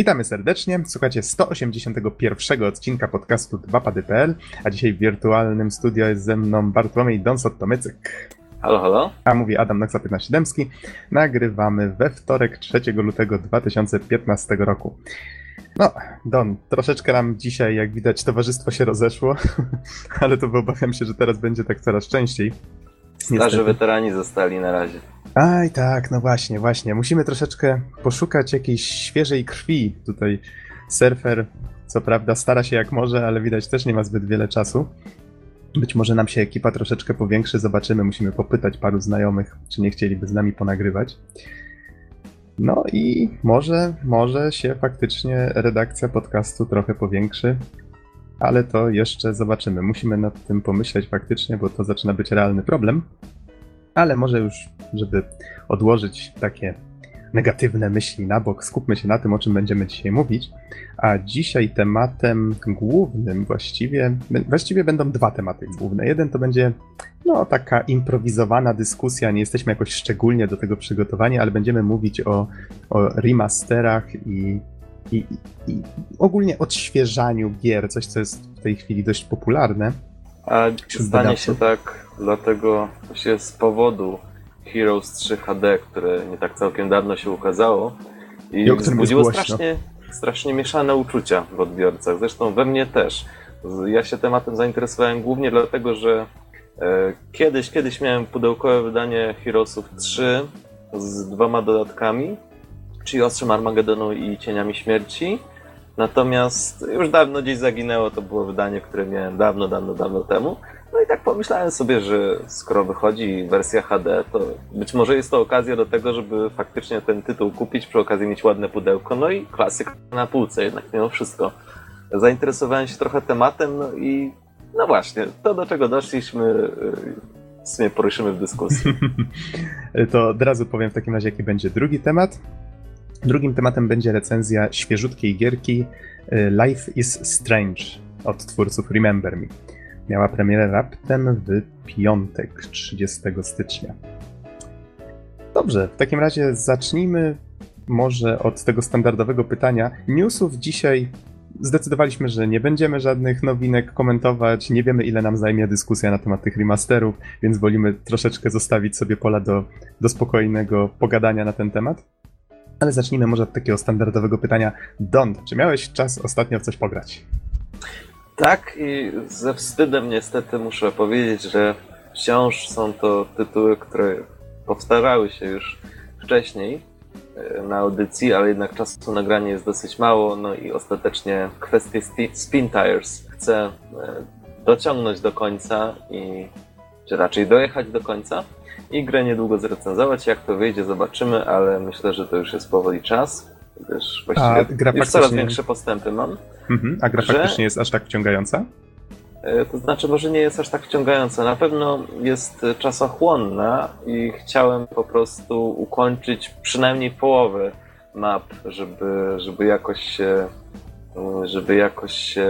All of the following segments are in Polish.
Witamy serdecznie. Słuchacie 181 odcinka podcastu 2pady.pl, a dzisiaj w wirtualnym studio jest ze mną Bartłomiej Donsot-Tomycyk. Halo, halo. A mówi Adam Noxa 15 Nagrywamy we wtorek 3 lutego 2015 roku. No, Don, troszeczkę nam dzisiaj, jak widać, towarzystwo się rozeszło, ale to obawiam się, że teraz będzie tak coraz częściej. Starzy weterani zostali na razie. Aj, tak, no właśnie, właśnie. Musimy troszeczkę poszukać jakiejś świeżej krwi. Tutaj surfer, co prawda, stara się jak może, ale widać też nie ma zbyt wiele czasu. Być może nam się ekipa troszeczkę powiększy, zobaczymy. Musimy popytać paru znajomych, czy nie chcieliby z nami ponagrywać. No i może, może się faktycznie redakcja podcastu trochę powiększy, ale to jeszcze zobaczymy. Musimy nad tym pomyśleć faktycznie, bo to zaczyna być realny problem. Ale może już, żeby odłożyć takie negatywne myśli na bok, skupmy się na tym, o czym będziemy dzisiaj mówić. A dzisiaj tematem głównym właściwie, właściwie będą dwa tematy główne. Jeden to będzie no, taka improwizowana dyskusja, nie jesteśmy jakoś szczególnie do tego przygotowani, ale będziemy mówić o, o remasterach i, i, i ogólnie odświeżaniu gier, coś co jest w tej chwili dość popularne. A stanie się tak dlatego właśnie z powodu Heroes 3 HD, które nie tak całkiem dawno się ukazało i, I wzbudziło strasznie, strasznie mieszane uczucia w odbiorcach. Zresztą we mnie też. Ja się tematem zainteresowałem głównie dlatego, że e, kiedyś, kiedyś miałem pudełkowe wydanie Heroesów 3 z dwoma dodatkami, czyli Ostrzem Armagedonu i Cieniami Śmierci. Natomiast już dawno gdzieś zaginęło, to było wydanie, które miałem dawno, dawno, dawno temu. No i tak pomyślałem sobie, że skoro wychodzi wersja HD, to być może jest to okazja do tego, żeby faktycznie ten tytuł kupić, przy okazji mieć ładne pudełko, no i klasyk na półce jednak mimo wszystko. Zainteresowałem się trochę tematem, no i no właśnie, to do czego doszliśmy, yy, w sumie poruszymy w dyskusji. to od razu powiem w takim razie, jaki będzie drugi temat. Drugim tematem będzie recenzja świeżutkiej gierki y, Life is Strange od twórców Remember Me. Miała premierę raptem w piątek, 30 stycznia. Dobrze, w takim razie zacznijmy może od tego standardowego pytania. Newsów dzisiaj zdecydowaliśmy, że nie będziemy żadnych nowinek komentować. Nie wiemy, ile nam zajmie dyskusja na temat tych remasterów, więc wolimy troszeczkę zostawić sobie pola do, do spokojnego pogadania na ten temat. Ale zacznijmy może od takiego standardowego pytania. Don, czy miałeś czas ostatnio w coś pograć? Tak, i ze wstydem niestety muszę powiedzieć, że wciąż są to tytuły, które powtarzały się już wcześniej e, na audycji, ale jednak czasu nagrania jest dosyć mało, no i ostatecznie kwestię sti- Spin Tires chcę e, dociągnąć do końca i czy raczej dojechać do końca i grę niedługo zrecenzować. Jak to wyjdzie, zobaczymy, ale myślę, że to już jest powoli czas, gdyż A właściwie gra już coraz większe postępy mam. Mhm, a gra Że- faktycznie jest aż tak wciągająca? E, To znaczy, może nie jest aż tak wciągająca. Na pewno jest czasochłonna i chciałem po prostu ukończyć przynajmniej połowę map, żeby, żeby jakoś się, żeby jakoś się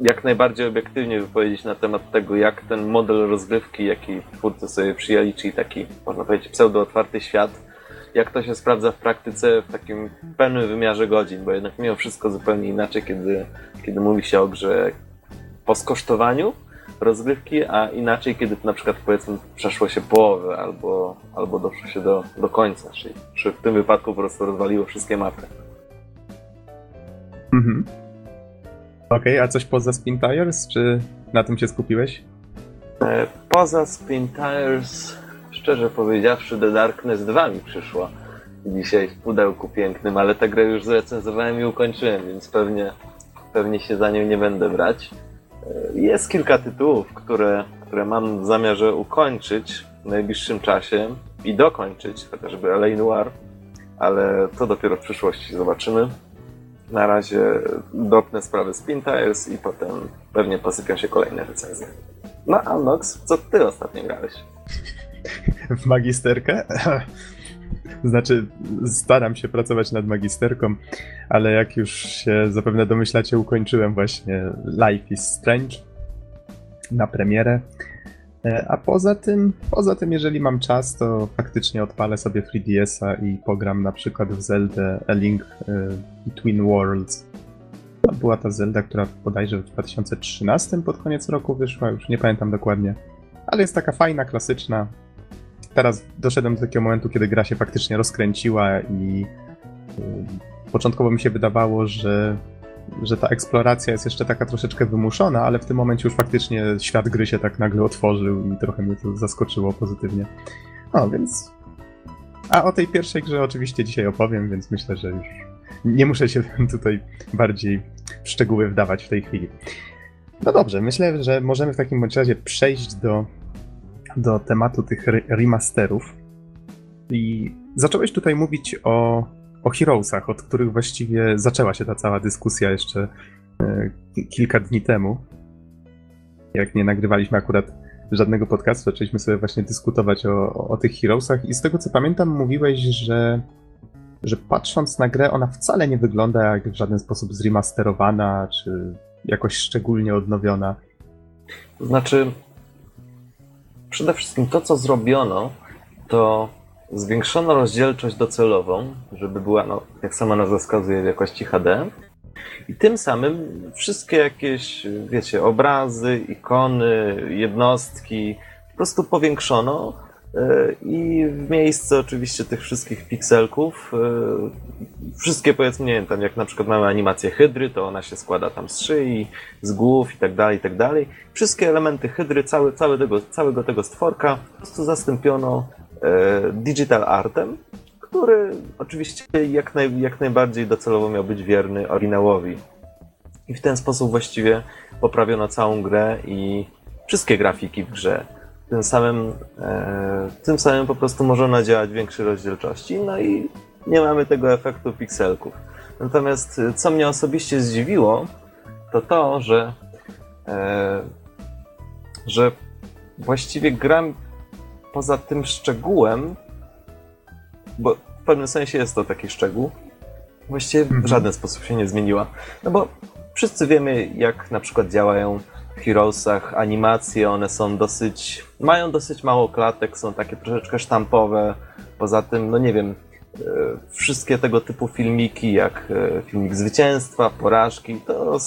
jak najbardziej obiektywnie wypowiedzieć na temat tego, jak ten model rozgrywki, jaki twórcy sobie przyjęli, czyli taki, można powiedzieć, pseudo-otwarty świat, jak to się sprawdza w praktyce w takim pełnym wymiarze godzin, bo jednak mimo wszystko zupełnie inaczej, kiedy, kiedy mówi się o grze po skosztowaniu rozgrywki, a inaczej, kiedy na przykład powiedzmy przeszło się połowę albo, albo doszło się do, do końca, czyli czy w tym wypadku po prostu rozwaliło wszystkie mapy. Mhm. Okej, a coś poza Spin Tires, czy na tym się skupiłeś? E, Poza Spin Tires, szczerze powiedziawszy, The Darkness 2 mi przyszła dzisiaj w pudełku pięknym, ale tę grę już zrecenzowałem i ukończyłem, więc pewnie, pewnie się za nią nie będę brać. E, Jest kilka tytułów, które, które mam w zamiarze ukończyć w najbliższym czasie i dokończyć, chociażby LA Noir, ale to dopiero w przyszłości zobaczymy. Na razie dopnę sprawy Spin Tires i potem pewnie posypią się kolejne recenzje. No, a Nox, co ty ostatnio grałeś? W magisterkę? Znaczy, staram się pracować nad magisterką, ale jak już się zapewne domyślacie, ukończyłem właśnie Life is Strange na premierę. E, a poza tym, poza tym, jeżeli mam czas, to faktycznie odpalę sobie 3DS-a i pogram na przykład w Zelda A Link Between Worlds. To była ta Zelda, która bodajże w 2013 pod koniec roku wyszła, już nie pamiętam dokładnie. Ale jest taka fajna, klasyczna. Teraz doszedłem do takiego momentu, kiedy gra się faktycznie rozkręciła i e, początkowo mi się wydawało, że że ta eksploracja jest jeszcze taka troszeczkę wymuszona, ale w tym momencie już faktycznie świat gry się tak nagle otworzył i trochę mnie to zaskoczyło pozytywnie. No, więc... A o tej pierwszej grze oczywiście dzisiaj opowiem, więc myślę, że już nie muszę się tutaj bardziej w szczegóły wdawać w tej chwili. No dobrze, myślę, że możemy w takim bądź razie przejść do, do tematu tych remasterów. I zacząłeś tutaj mówić o o Heroesach, od których właściwie zaczęła się ta cała dyskusja jeszcze e, kilka dni temu. Jak nie nagrywaliśmy akurat żadnego podcastu, zaczęliśmy sobie właśnie dyskutować o, o tych Heroesach i z tego co pamiętam mówiłeś, że, że patrząc na grę ona wcale nie wygląda jak w żaden sposób zremasterowana, czy jakoś szczególnie odnowiona. To znaczy, przede wszystkim to, co zrobiono, to zwiększono rozdzielczość docelową, żeby była, no, jak sama nazwa wskazuje, w jakości HD. I tym samym wszystkie jakieś, wiecie, obrazy, ikony, jednostki po prostu powiększono e, i w miejsce oczywiście tych wszystkich pikselków, e, wszystkie powiedzmy, nie wiem, tam jak na przykład mamy animację hydry, to ona się składa tam z szyi, z głów i tak dalej, i tak dalej. Wszystkie elementy hydry, cały, cały tego, całego tego stworka po prostu zastąpiono digital artem, który oczywiście jak, naj, jak najbardziej docelowo miał być wierny oryginałowi. I w ten sposób właściwie poprawiono całą grę i wszystkie grafiki w grze. Tym samym, e, tym samym po prostu można działać większej rozdzielczości, no i nie mamy tego efektu pikselków. Natomiast e, co mnie osobiście zdziwiło, to to, że, e, że właściwie gra poza tym szczegółem, bo w pewnym sensie jest to taki szczegół, właściwie w mhm. żaden sposób się nie zmieniła. No bo wszyscy wiemy, jak na przykład działają w Heroesach animacje, one są dosyć, mają dosyć mało klatek, są takie troszeczkę sztampowe. Poza tym, no nie wiem, wszystkie tego typu filmiki, jak e, filmik zwycięstwa, porażki, to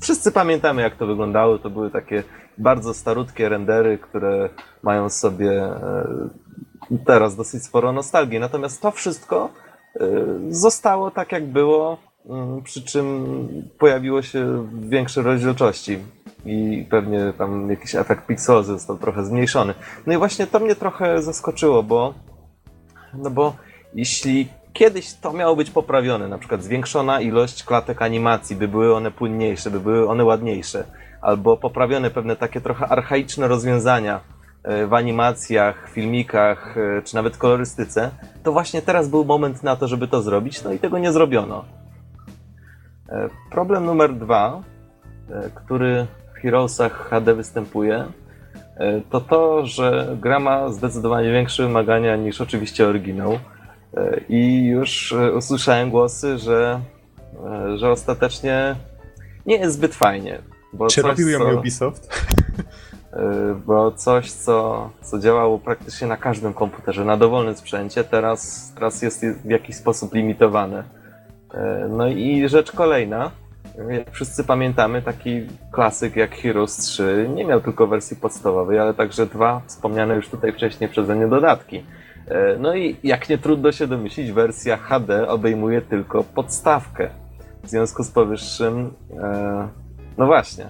wszyscy pamiętamy, jak to wyglądało. To były takie bardzo starutkie rendery, które mają sobie e, teraz dosyć sporo nostalgii. Natomiast to wszystko e, zostało tak, jak było, mm, przy czym pojawiło się w większej rozdzielczości i pewnie tam jakiś efekt pixel został trochę zmniejszony. No i właśnie to mnie trochę zaskoczyło, bo no bo jeśli kiedyś to miało być poprawione, na przykład zwiększona ilość klatek animacji, by były one płynniejsze, by były one ładniejsze, albo poprawione pewne takie trochę archaiczne rozwiązania e, w animacjach, filmikach, e, czy nawet kolorystyce, to właśnie teraz był moment na to, żeby to zrobić, no i tego nie zrobiono. E, problem numer dwa, który w Heroesach HD występuje, to to, że gra ma zdecydowanie większe wymagania niż oczywiście oryginał. I już usłyszałem głosy, że, że ostatecznie nie jest zbyt fajnie. Bo Czy robił ją co, Ubisoft? Y, bo coś, co, co działało praktycznie na każdym komputerze, na dowolnym sprzęcie, teraz, teraz jest w jakiś sposób limitowane. No i rzecz kolejna, jak wszyscy pamiętamy, taki klasyk jak Heroes 3 nie miał tylko wersji podstawowej, ale także dwa wspomniane już tutaj wcześniej przeze mnie dodatki. Y, no i jak nie trudno się domyślić, wersja HD obejmuje tylko podstawkę. W związku z powyższym no właśnie.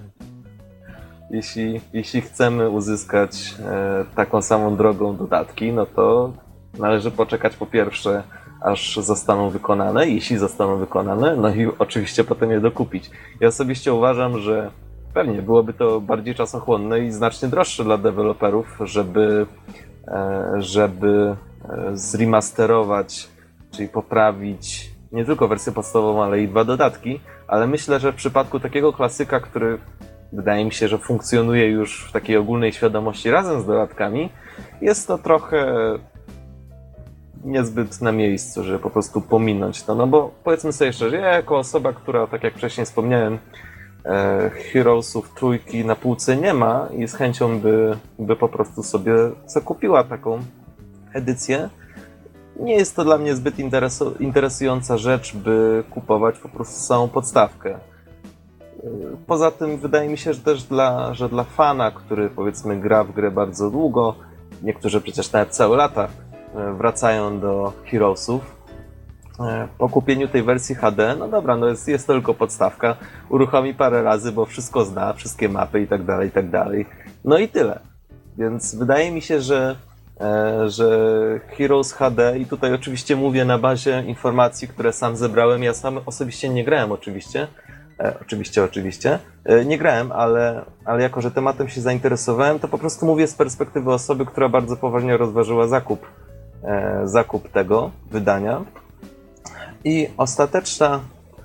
Jeśli, jeśli chcemy uzyskać e, taką samą drogą dodatki, no to należy poczekać po pierwsze, aż zostaną wykonane, jeśli zostaną wykonane, no i oczywiście potem je dokupić. Ja osobiście uważam, że pewnie byłoby to bardziej czasochłonne i znacznie droższe dla deweloperów, żeby, e, żeby e, zremasterować, czyli poprawić nie tylko wersję podstawową, ale i dwa dodatki, ale myślę, że w przypadku takiego klasyka, który wydaje mi się, że funkcjonuje już w takiej ogólnej świadomości razem z dodatkami, jest to trochę niezbyt na miejscu, żeby po prostu pominąć to. No bo powiedzmy sobie szczerze, ja jako osoba, która, tak jak wcześniej wspomniałem, e, Heroesów trójki na półce nie ma i z chęcią by, by po prostu sobie zakupiła taką edycję. Nie jest to dla mnie zbyt interesu interesująca rzecz, by kupować po prostu samą podstawkę. Poza tym wydaje mi się, że też dla, że dla fana, który powiedzmy gra w grę bardzo długo, niektórzy przecież nawet całe lata e, wracają do Heroesów, e, po kupieniu tej wersji HD, no dobra, no jest, jest to tylko podstawka, uruchomi parę razy, bo wszystko zna, wszystkie mapy i tak dalej, i tak dalej. No i tyle. Więc wydaje mi się, że, że Heroes HD, i tutaj oczywiście mówię na bazie informacji, które sam zebrałem, ja sam osobiście nie grałem oczywiście, E, oczywiście, oczywiście. E, nie grałem, ale, ale jako, że tematem się zainteresowałem, to po prostu mówię z perspektywy osoby, która bardzo poważnie rozważyła zakup, e, zakup tego wydania. I ostateczna,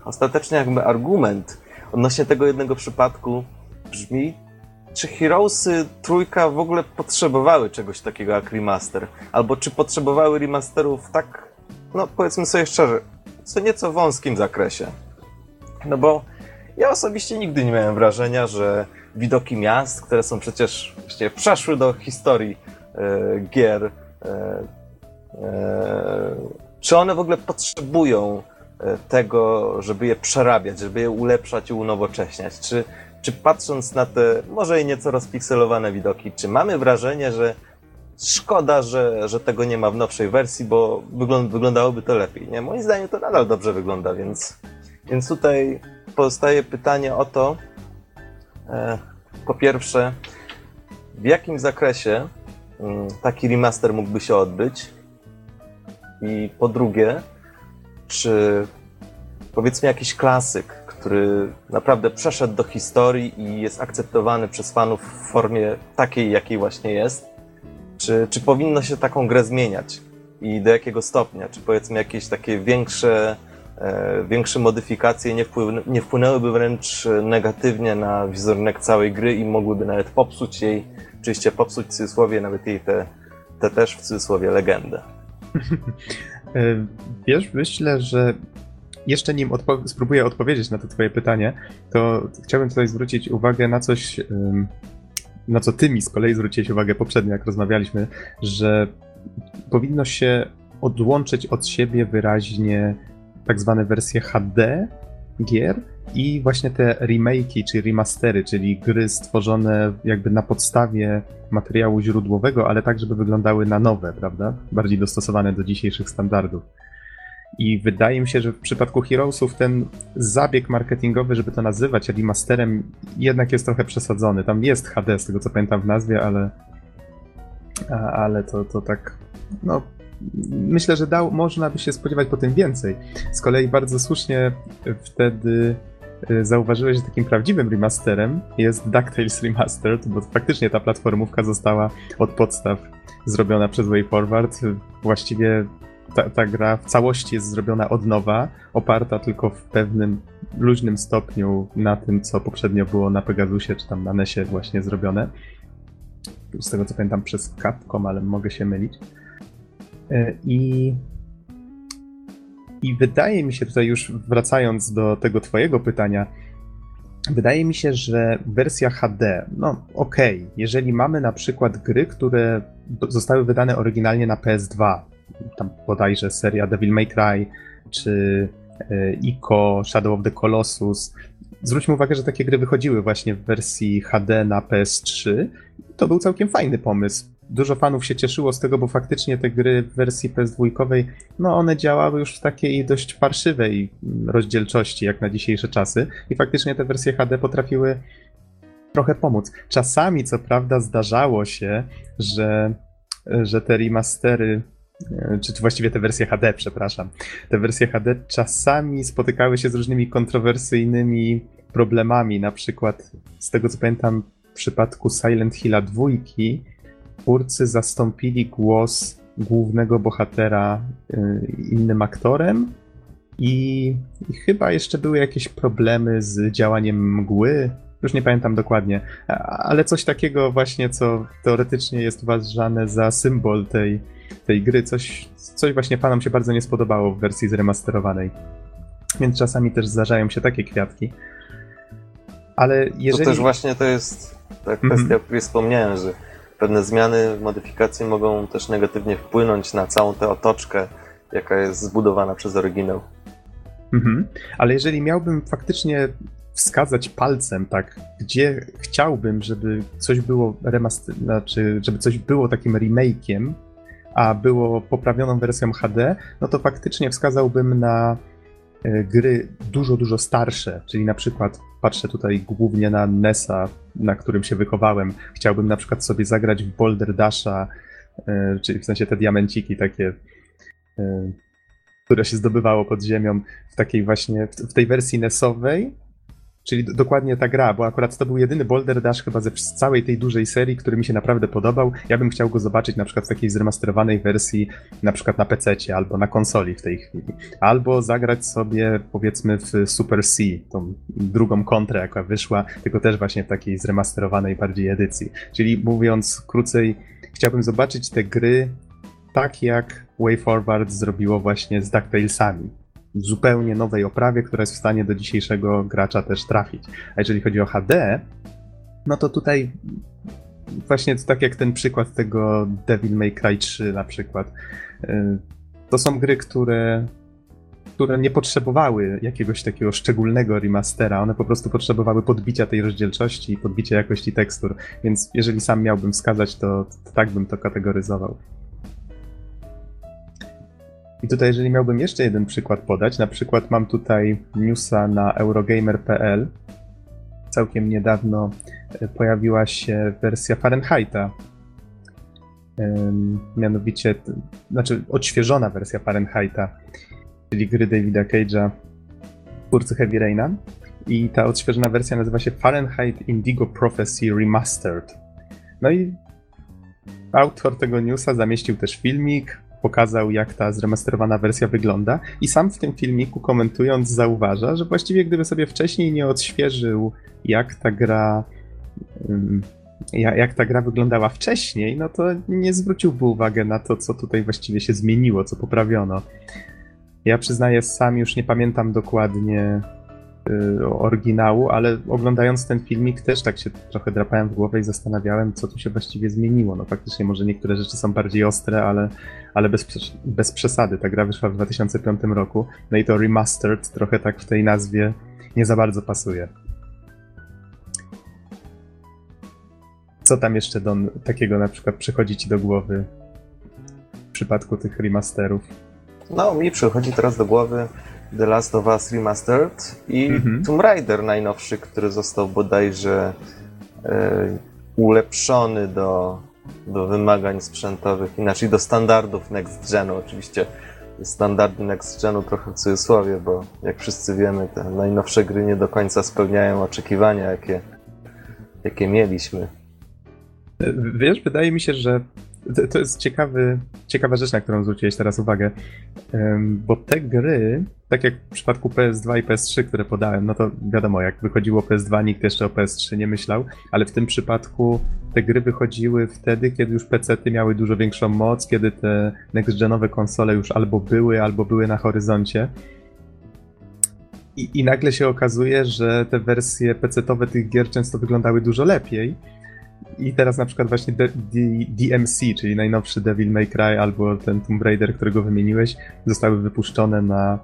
ostateczny jakby argument odnośnie tego jednego przypadku brzmi, czy Heroesy trójka w ogóle potrzebowały czegoś takiego jak remaster? Albo czy potrzebowały remasterów tak, no powiedzmy sobie szczerze, co nieco wąskim zakresie? No bo ja osobiście nigdy nie miałem wrażenia, że widoki miast, które są przecież właśnie przeszły do historii e, gier, e, e, czy one w ogóle potrzebują e, tego, żeby je przerabiać, żeby je ulepszać i unowocześniać? Czy, czy patrząc na te może i nieco rozpikselowane widoki, czy mamy wrażenie, że szkoda, że, że tego nie ma w nowszej wersji, bo wyglądałoby to lepiej. Nie? Moim zdaniem to nadal dobrze wygląda, więc, więc tutaj pozostaje pytanie o to, e, po pierwsze, w jakim zakresie mm, taki remaster mógłby się odbyć? I po drugie, czy powiedzmy jakiś klasyk, który naprawdę przeszedł do historii i jest akceptowany przez fanów w formie takiej, jakiej właśnie jest, czy, czy powinno się taką grę zmieniać? I do jakiego stopnia? Czy powiedzmy jakieś takie większe E, większe modyfikacje nie, nie wpłynęłyby wręcz negatywnie na wizerunek całej gry i mogłyby nawet popsuć jej, oczywiście popsuć w cudzysłowie nawet jej te, te też w cudzysłowie legendę. E, wiesz, myślę, że jeszcze nim odpo spróbuję odpowiedzieć na to twoje pytanie, to chciałbym tutaj zwrócić uwagę na coś, na co ty mi z kolei zwróciłeś uwagę poprzednio, jak rozmawialiśmy, że powinno się odłączyć od siebie wyraźnie tak zwane wersje HD gier i właśnie te remake'i czy remastery, czyli gry stworzone jakby na podstawie materiału źródłowego, ale tak, żeby wyglądały na nowe, prawda? Bardziej dostosowane do dzisiejszych standardów. I wydaje mi się, że w przypadku Heroesów ten zabieg marketingowy, żeby to nazywać remasterem, jednak jest trochę przesadzony. Tam jest HD, z tego co pamiętam w nazwie, ale, ale to, to tak, no myślę, że dał, można by się spodziewać po tym więcej. Z kolei bardzo słusznie wtedy e, zauważyłeś, że takim prawdziwym remasterem jest DuckTales Remastered, bo faktycznie ta platformówka została od podstaw zrobiona przez WayForward. Właściwie ta, ta, gra w całości jest zrobiona od nowa, oparta tylko w pewnym luźnym stopniu na tym, co poprzednio było na Pegasusie czy tam na NESie właśnie zrobione. Z tego co pamiętam przez Capcom, ale mogę się mylić. E, I, I wydaje mi się tutaj już wracając do tego twojego pytania, wydaje mi się, że wersja HD, no okej, okay, jeżeli mamy na przykład gry, które zostały wydane oryginalnie na PS2, tam bodajże seria Devil May Cry, czy e, Ico, Shadow of the Colossus, zwróćmy uwagę, że takie gry wychodziły właśnie w wersji HD na PS3. To był całkiem fajny pomysł dużo fanów się cieszyło z tego, bo faktycznie te gry w wersji PS2, no one działały już w takiej dość parszywej rozdzielczości, jak na dzisiejsze czasy. I faktycznie te wersje HD potrafiły trochę pomóc. Czasami, co prawda, zdarzało się, że, że te remastery czy, czy właściwie te wersje HD, przepraszam. Te wersje HD czasami spotykały się z różnymi kontrowersyjnymi problemami. Na przykład, z tego co pamiętam, w przypadku Silent Hilla 2 twórcy zastąpili głos głównego bohatera y, innym aktorem i, i, chyba jeszcze były jakieś problemy z działaniem mgły. Już nie pamiętam dokładnie, ale coś takiego właśnie, co teoretycznie jest uważane za symbol tej, tej gry. Coś, coś właśnie fanom się bardzo nie spodobało w wersji zremasterowanej. Więc czasami też zdarzają się takie kwiatki. Ale jeżeli... To też właśnie to jest ta kwestia, Mhm. o której wspomniałem, że pewne zmiany, modyfikacje mogą też negatywnie wpłynąć na całą tę otoczkę, jaka jest zbudowana przez oryginał. Mhm. Ale jeżeli miałbym faktycznie wskazać palcem, tak, gdzie chciałbym, żeby coś było remaster, znaczy, żeby coś było takim remake'iem, a było poprawioną wersją HD, no to faktycznie wskazałbym na e, gry dużo, dużo starsze, czyli na przykład patrzę tutaj głównie na NESa, na którym się wychowałem. Chciałbym na przykład sobie zagrać w Boulder Dasha, e, czyli w sensie te diamenciki takie, e, które się zdobywało pod ziemią w takiej właśnie, w tej wersji NESowej, czyli dokładnie ta gra, bo akurat to był jedyny Boulder Dash chyba ze całej tej dużej serii, który mi się naprawdę podobał. Ja bym chciał go zobaczyć na przykład w takiej zremasterowanej wersji, na przykład na PC albo na konsoli w tej chwili. Albo zagrać sobie powiedzmy w Super C, tą drugą kontrę, jaka wyszła, tylko też właśnie w takiej zremasterowanej bardziej edycji. Czyli mówiąc krócej, chciałbym zobaczyć te gry tak jak WayForward zrobiło właśnie z DuckTalesami. W zupełnie nowej oprawie, która jest w stanie do dzisiejszego gracza też trafić. A jeżeli chodzi o HD, no to tutaj właśnie tak jak ten przykład tego Devil May Cry 3 na przykład. y, To są gry, które, które nie potrzebowały jakiegoś takiego szczególnego remastera. One po prostu potrzebowały podbicia tej rozdzielczości i podbicia jakości tekstur. Więc jeżeli sam miałbym wskazać, to, to tak bym to kategoryzował. I tutaj, jeżeli miałbym jeszcze jeden przykład podać, na przykład mam tutaj newsa na Eurogamer.pl. Całkiem niedawno e, pojawiła się wersja Fahrenheita. Mianowicie, znaczy odświeżona wersja Fahrenheita, czyli gry Davida Cage'a, twórcy Heavy Raina. I ta odświeżona wersja nazywa się Fahrenheit Indigo Prophecy Remastered. No i autor tego newsa zamieścił też filmik, pokazał jak ta zremasterowana wersja wygląda i sam w tym filmiku komentując zauważa, że właściwie gdyby sobie wcześniej nie odświeżył jak ta gra ja- jak ta gra wyglądała wcześniej, no to nie zwróciłby uwagi na to, co tutaj właściwie się zmieniło, co poprawiono. Ja przyznaję, sam już nie pamiętam dokładnie oryginału, ale oglądając ten filmik też tak się trochę drapałem w głowę i zastanawiałem, co tu się właściwie zmieniło. No faktycznie może niektóre rzeczy są bardziej ostre, ale, ale bez, bez przesady. Ta gra wyszła w 2005 roku, no i to remastered trochę tak w tej nazwie nie za bardzo pasuje. Co tam jeszcze do takiego na przykład przychodzi ci do głowy w przypadku tych remasterów? No, mi przychodzi teraz do głowy The Last of Us Remastered i Mhm. Tomb Raider najnowszy, który został bodajże e, ulepszony do, do wymagań sprzętowych, inaczej do standardów Next Genu. Oczywiście standardy Next Genu trochę w cudzysłowie, bo jak wszyscy wiemy, te najnowsze gry nie do końca spełniają oczekiwania, jakie, jakie mieliśmy. Wiesz, wydaje mi się, że to- to jest ciekawy, ciekawa rzecz, na którą zwróciłeś teraz uwagę, bo te gry, tak jak w przypadku PS2 i PS3, które podałem, no to wiadomo, jak wychodziło PS2, nikt jeszcze o PS3 nie myślał, ale w tym przypadku te gry wychodziły wtedy, kiedy już PC-ty miały dużo większą moc, kiedy te next-genowe konsole już albo były, albo były na horyzoncie. I, I nagle się okazuje, że te wersje PC-towe tych gier często wyglądały dużo lepiej. I teraz na przykład właśnie DMC, czyli najnowszy Devil May Cry albo ten Tomb Raider, którego wymieniłeś, zostały wypuszczone na,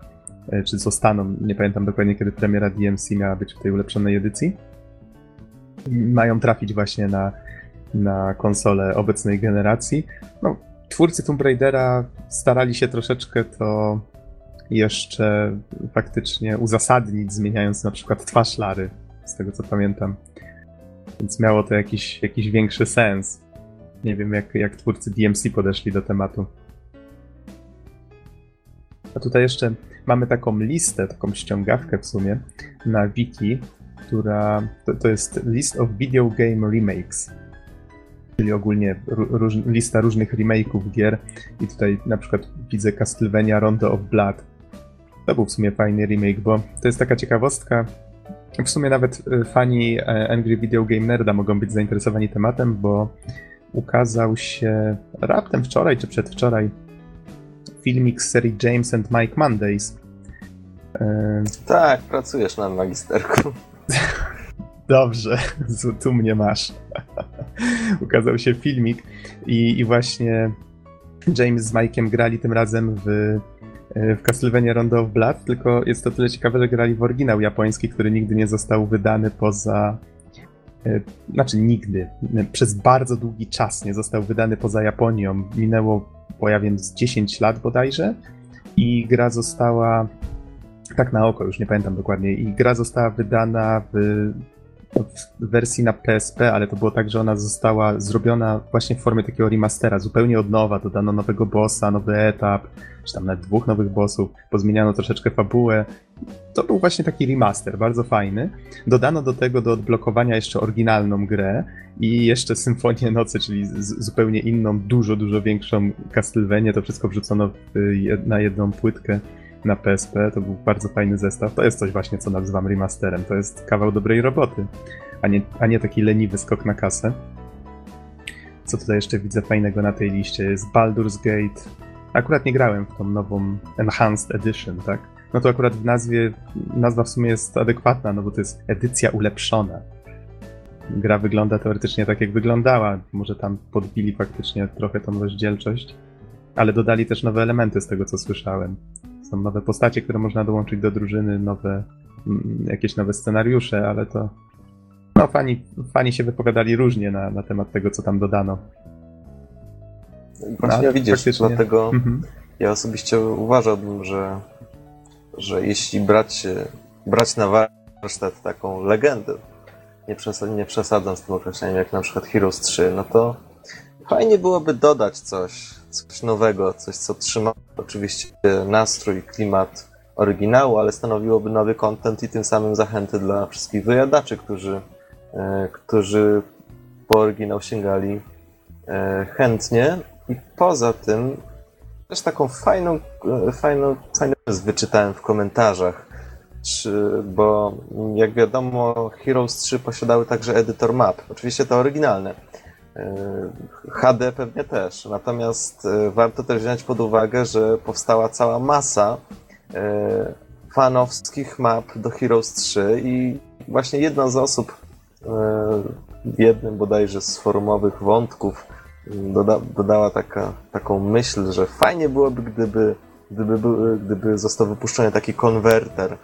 e, czy zostaną, nie pamiętam dokładnie kiedy premiera DMC miała być w tej ulepszonej edycji. Mają trafić właśnie na, na konsole obecnej generacji. No, twórcy Tomb Raidera starali się troszeczkę to jeszcze faktycznie uzasadnić, zmieniając na przykład twarz Lary, z tego co pamiętam. Więc miało to jakiś, jakiś większy sens. Nie wiem, jak, jak twórcy DMC podeszli do tematu. A tutaj jeszcze mamy taką listę, taką ściągawkę w sumie na wiki, która to, to jest List of Video Game Remakes. Czyli ogólnie ró- róż, lista różnych remake'ów gier. I tutaj na przykład widzę Castlevania Rondo of Blood. To był w sumie fajny remake, bo to jest taka ciekawostka, w sumie nawet y, fani e, Angry Video Game Nerda mogą być zainteresowani tematem, bo ukazał się raptem wczoraj czy przedwczoraj filmik z serii James and Mike Mondays. E, Tak, pracujesz na magisterku. Dobrze, tu mnie masz. Ukazał się filmik i, i właśnie James z Mike'iem grali tym razem w, w Castlevania Rondo of Blood, tylko jest to tyle ciekawe, że grali w oryginał japoński, który nigdy nie został wydany poza... E, znaczy nigdy. Przez bardzo długi czas nie został wydany poza Japonią. Minęło, bo ja wiem, z 10 lat bodajże i gra została tak na oko, już nie pamiętam dokładnie. I gra została wydana w, w, wersji na PSP, ale to było tak, że ona została zrobiona właśnie w formie takiego remastera, zupełnie od nowa. Dodano nowego bossa, nowy etap, czy tam nawet dwóch nowych bossów, pozmieniano troszeczkę fabułę. To był właśnie taki remaster, bardzo fajny. Dodano do tego do odblokowania jeszcze oryginalną grę i jeszcze Symfonię Nocy, czyli zupełnie inną, dużo, dużo większą Castlevanię. To wszystko wrzucono w, na jedną płytkę na PSP. To był bardzo fajny zestaw. To jest coś właśnie, co nazywam remasterem. To jest kawał dobrej roboty, a nie, a nie taki leniwy skok na kasę. Co tutaj jeszcze widzę fajnego na tej liście? Jest Baldur's Gate. Akurat nie grałem w tą nową Enhanced Edition, tak? No to akurat w nazwie, nazwa w sumie jest adekwatna, no bo to jest edycja ulepszona. Gra wygląda teoretycznie tak, jak wyglądała. Może tam podbili faktycznie trochę tą rozdzielczość, ale dodali też nowe elementy z tego, co słyszałem. Są nowe postacie, które można dołączyć do drużyny, nowe, mm, jakieś nowe scenariusze, ale to. No, fani, fani się wypowiadali różnie na, na temat tego, co tam dodano. Właśnie no, widzisz, faktycznie. dlatego mhm. ja osobiście uważałbym, że, że jeśli brać, brać na warsztat taką legendę, nie, przesad, nie przesadzam z tym określeniem, jak na przykład Heroes 3, no to fajnie byłoby dodać coś, coś nowego, coś co trzyma oczywiście nastrój, klimat oryginału, ale stanowiłoby nowy content i tym samym zachęty dla wszystkich wyjadaczy, którzy, e, którzy po oryginał sięgali e, chętnie. I poza tym też taką fajną, e, fajną, fajną wyczytałem w komentarzach, czy, bo jak wiadomo Heroes 3 posiadały także edytor map, oczywiście to oryginalne HD pewnie też. Natomiast e, warto też wziąć pod uwagę, że powstała cała masa e, fanowskich map do Heroes 3 i właśnie jedna z osób e, w jednym bodajże z forumowych wątków doda, dodała taka, taką myśl, że fajnie byłoby, gdyby, gdyby, gdyby został wypuszczony taki konwerter,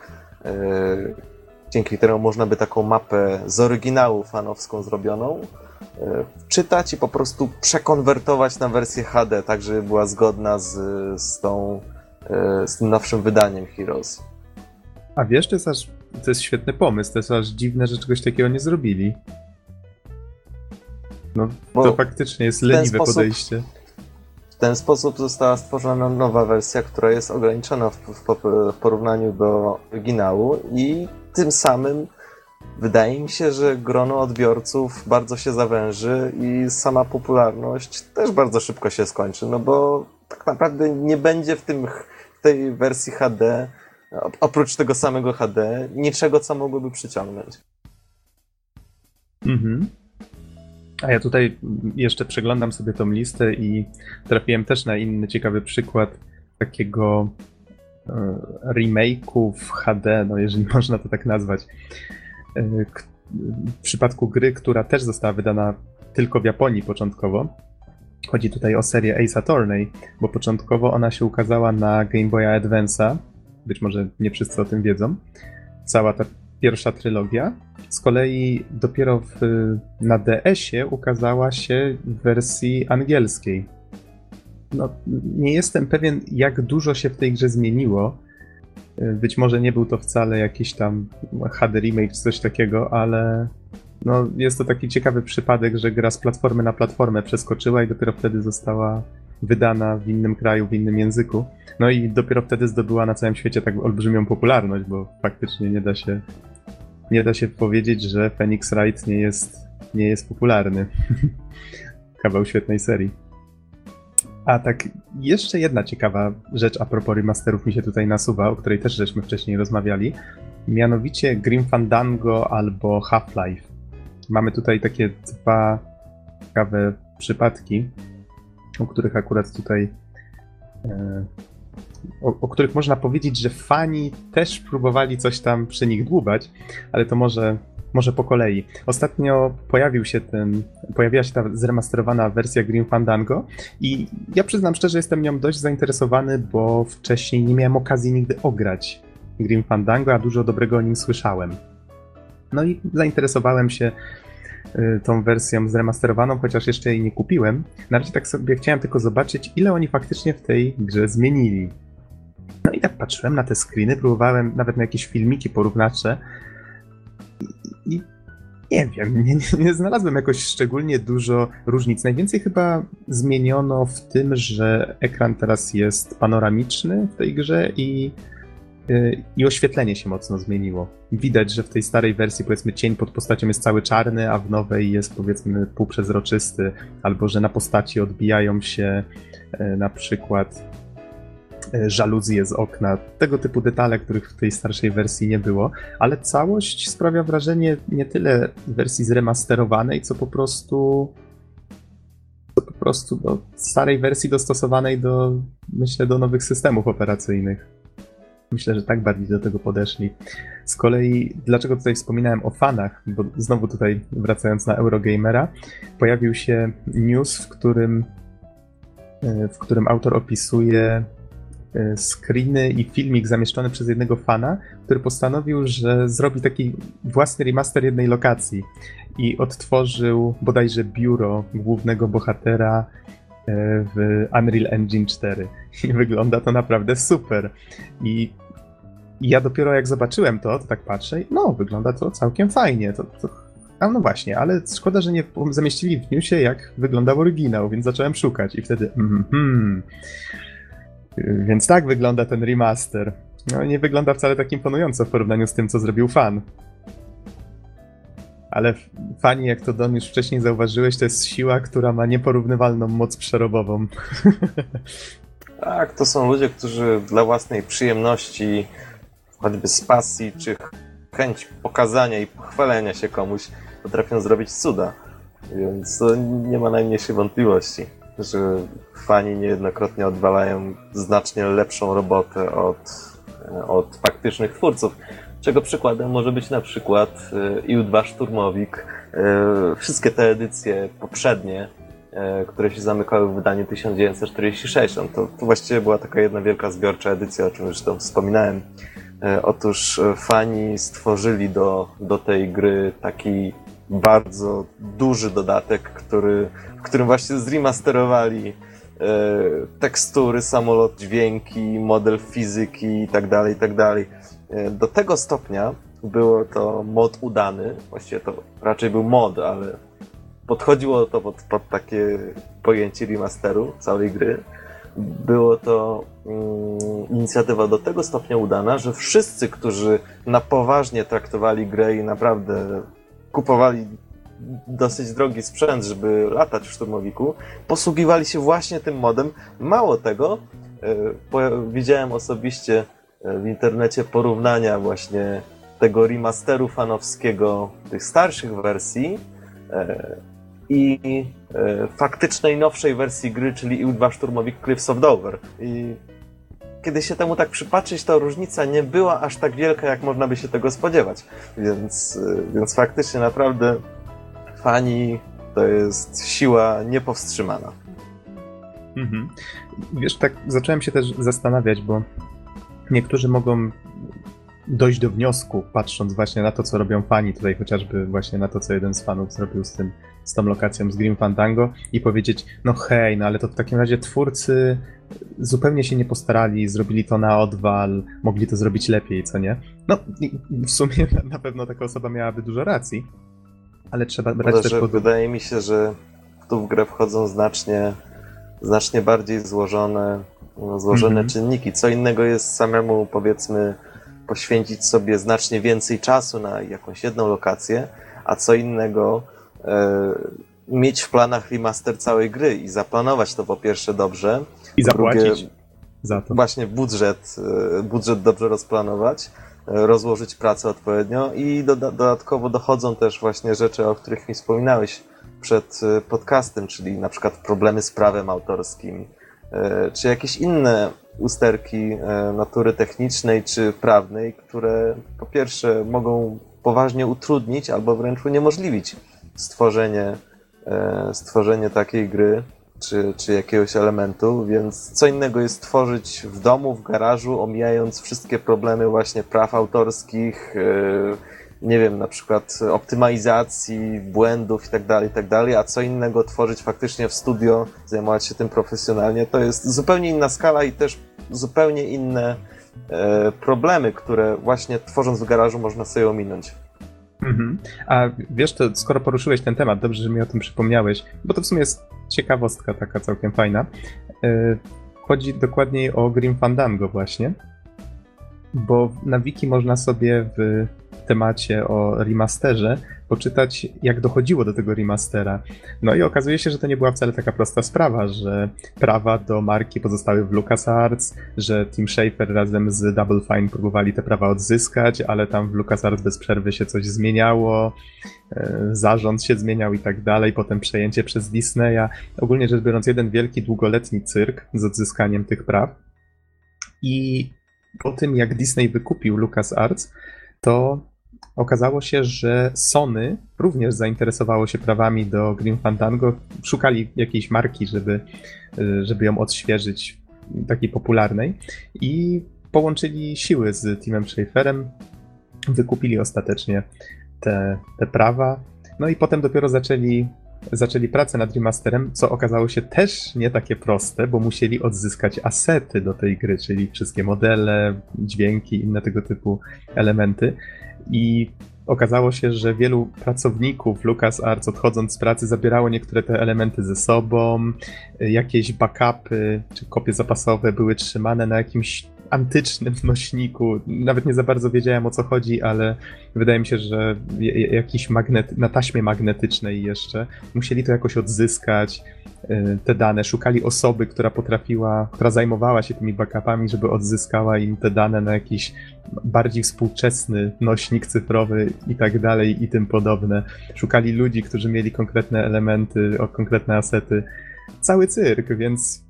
dzięki któremu można by taką mapę z oryginału fanowską zrobioną czytać i po prostu przekonwertować na wersję HD, tak żeby była zgodna z, z, tą, e, z tym nowszym wydaniem Heroes. A wiesz, to jest aż to jest świetny pomysł, to jest aż dziwne, że czegoś takiego nie zrobili. No, Bo to faktycznie jest leniwe sposób, podejście. W ten sposób została stworzona nowa wersja, która jest ograniczona w, w, w porównaniu do oryginału i tym samym Wydaje mi się, że grono odbiorców bardzo się zawęży i sama popularność też bardzo szybko się skończy, no bo tak naprawdę nie będzie w, tym, w tej wersji HD, oprócz tego samego HD, niczego, co mogłoby przyciągnąć. Mhm. A ja tutaj jeszcze przeglądam sobie tą listę i trafiłem też na inny ciekawy przykład takiego e, remake'u w HD, no jeżeli można to tak nazwać. E, w przypadku gry, która też została wydana tylko w Japonii początkowo. Chodzi tutaj o serię Ace Attorney, bo początkowo ona się ukazała na Game Boya Advance'a. Być może nie wszyscy o tym wiedzą. Cała ta pierwsza trylogia. Z kolei dopiero w, na DS-ie ukazała się w wersji angielskiej. No, nie jestem pewien, jak dużo się w tej grze zmieniło, być może nie był to wcale jakiś tam HD remake czy coś takiego, ale no, jest to taki ciekawy przypadek, że gra z platformy na platformę przeskoczyła i dopiero wtedy została wydana w innym kraju, w innym języku. No i dopiero wtedy zdobyła na całym świecie tak olbrzymią popularność, bo faktycznie nie da się nie da się powiedzieć, że Phoenix Wright nie jest, nie jest popularny. Kawał świetnej serii. A tak, jeszcze jedna ciekawa rzecz a propos remasterów mi się tutaj nasuwa, o której też żeśmy wcześniej rozmawiali. Mianowicie Grim Fandango albo Half-Life. Mamy tutaj takie dwa ciekawe przypadki, o których akurat tutaj. E, o, o, których można powiedzieć, że fani też próbowali coś tam przy nich dłubać, ale to może może po kolei. Ostatnio pojawił się ten, pojawiła się ta zremasterowana wersja Grim Fandango i ja przyznam szczerze, jestem nią dość zainteresowany, bo wcześniej nie miałem okazji nigdy ograć Grim Fandango, a dużo dobrego o nim słyszałem. No i zainteresowałem się y, tą wersją zremasterowaną, chociaż jeszcze jej nie kupiłem. Na razie tak sobie chciałem tylko zobaczyć, ile oni faktycznie w tej grze zmienili. No i tak patrzyłem na te screeny, próbowałem nawet na jakieś filmiki porównawcze i, nie wiem, nie, nie, znalazłem jakoś szczególnie dużo różnic. Najwięcej chyba zmieniono w tym, że ekran teraz jest panoramiczny w tej grze i, y, i oświetlenie się mocno zmieniło. Widać, że w tej starej wersji powiedzmy cień pod postacią jest cały czarny, a w nowej jest powiedzmy półprzezroczysty, albo że na postaci odbijają się y, na przykład żaluzje z okna, tego typu detale, których w tej starszej wersji nie było, ale całość sprawia wrażenie nie tyle wersji zremasterowanej, co po prostu co po prostu do starej wersji dostosowanej do, myślę, do nowych systemów operacyjnych. Myślę, że tak bardziej do tego podeszli. Z kolei, dlaczego tutaj wspominałem o fanach, bo znowu tutaj wracając na Eurogamera, pojawił się news, w którym, e, w którym autor opisuje E, screeny i filmik zamieszczony przez jednego fana, który postanowił, że zrobi taki własny remaster jednej lokacji i odtworzył bodajże biuro głównego bohatera e, w Unreal Engine 4. I wygląda to naprawdę super. I ja dopiero jak zobaczyłem to, to tak patrzę, no wygląda to całkiem fajnie. To, to... A no właśnie, ale szkoda, że nie zamieścili w newsie, jak wyglądał oryginał, więc zacząłem szukać i wtedy mm, więc tak wygląda ten remaster. No nie wygląda wcale tak imponująco w porównaniu z tym, co zrobił fan. Ale fani, jak to Don już wcześniej zauważyłeś, to jest siła, która ma nieporównywalną moc przerobową. Tak, to są ludzie, którzy dla własnej przyjemności, choćby z pasji, czy chęć pokazania i pochwalenia się komuś, potrafią zrobić cuda. Więc nie ma najmniejszej wątpliwości że fani niejednokrotnie odwalają znacznie lepszą robotę od, od faktycznych twórców. Czego przykładem może być na przykład e, IU-2 Szturmowik. E, wszystkie te edycje poprzednie, e, które się zamykały w wydaniu 1946, to, to właściwie była taka jedna wielka zbiorcza edycja, o czym już tam wspominałem. Otóż fani stworzyli do, do tej gry taki bardzo duży dodatek, który, w którym właśnie zremasterowali e, tekstury, samolot, dźwięki, model fizyki itd., tak itd. Tak e, do tego stopnia było to mod udany, właściwie to raczej był mod, ale podchodziło to pod, pod takie pojęcie remasteru całej gry. Było to mm, inicjatywa do tego stopnia udana, że wszyscy, którzy na poważnie traktowali grę i naprawdę kupowali dosyć drogi sprzęt, żeby latać w szturmowiku, posługiwali się właśnie tym modem. Mało tego, e, widziałem osobiście e, w internecie porównania właśnie tego remasteru fanowskiego tych starszych wersji e, i faktycznej nowszej wersji gry, czyli IU-2 Szturmowik Cliffs of Dover. I kiedy się temu tak przypatrzyć, to różnica nie była aż tak wielka, jak można by się tego spodziewać. Więc, y, więc faktycznie naprawdę fani to jest siła niepowstrzymana. Mhm. Wiesz, tak zacząłem się też zastanawiać, bo niektórzy mogą dojść do wniosku, patrząc właśnie na to, co robią fani, tutaj chociażby właśnie na to, co jeden z fanów zrobił z tym, z tą lokacją z Grim Fandango i powiedzieć, no hej, no ale to w takim razie twórcy zupełnie się nie postarali, zrobili to na odwal, mogli to zrobić lepiej, co nie? No, w sumie na pewno taka osoba miałaby dużo racji, ale trzeba brać ale, też pod... Wydaje mi się, że tu w grę wchodzą znacznie, znacznie bardziej złożone, złożone mm -hmm. czynniki. Co innego jest samemu, powiedzmy, poświęcić sobie znacznie więcej czasu na jakąś jedną lokację, a co innego mieć w planach remaster całej gry i zaplanować to po pierwsze dobrze. I zapłacić drugie, za to. Właśnie budżet, e, budżet dobrze rozplanować, e, rozłożyć pracę odpowiednio i do, dodatkowo dochodzą też właśnie rzeczy, o których mi wspominałeś przed e, podcastem, czyli na przykład problemy z prawem autorskim, czy jakieś inne usterki natury technicznej czy prawnej, które po pierwsze mogą poważnie utrudnić albo wręcz uniemożliwić stworzenie, e, stworzenie takiej gry czy, czy jakiegoś elementu, więc co innego jest tworzyć w domu, w garażu, omijając wszystkie problemy właśnie praw autorskich, e, nie wiem, na przykład optymalizacji, błędów i tak dalej, i tak a co innego tworzyć faktycznie w studio, zajmować się tym profesjonalnie, to jest zupełnie inna skala i też zupełnie inne e, problemy, które właśnie tworząc w garażu można sobie ominąć. Mhm. A wiesz, to skoro poruszyłeś ten temat, dobrze, że mi o tym przypomniałeś, bo to w sumie jest ciekawostka taka całkiem fajna. E, chodzi dokładniej o Grim Fandango właśnie, bo na wiki można sobie w temacie o remasterze poczytać, jak dochodziło do tego remastera. No i okazuje się, że to nie była wcale taka prosta sprawa, że prawa do marki pozostały w LucasArts, że Tim Schafer razem z Double Fine próbowali te prawa odzyskać, ale tam w LucasArts bez przerwy się coś zmieniało, e, zarząd się zmieniał i tak dalej, potem przejęcie przez Disneya. Ogólnie rzecz biorąc, jeden wielki, długoletni cyrk z odzyskaniem tych praw. I po tym, jak Disney wykupił LucasArts, to okazało się, że Sony również zainteresowało się prawami do Grim Fandango. Szukali jakiejś marki, żeby, żeby ją odświeżyć, takiej popularnej. I połączyli siły z Timem Schaferem, wykupili ostatecznie te, te prawa, no i potem dopiero zaczęli zaczęli pracę nad remasterem, co okazało się też nie takie proste, bo musieli odzyskać asety do tej gry, czyli wszystkie modele, dźwięki, inne tego typu elementy i okazało się, że wielu pracowników LucasArts odchodząc z pracy zabierało niektóre te elementy ze sobą, jakieś backupy czy kopie zapasowe były trzymane na jakimś antycznym nośniku. Nawet nie za bardzo wiedziałem o co chodzi, ale wydaje mi się, że jakiś magnet, na taśmie magnetycznej jeszcze musieli to jakoś odzyskać. Y, te dane, szukali osoby, która potrafiła, która zajmowała się tymi backupami, żeby odzyskała im te dane na jakiś bardziej współczesny nośnik cyfrowy i tak dalej i tym podobne. Szukali ludzi, którzy mieli konkretne elementy, konkretne asety. Cały cyrk, więc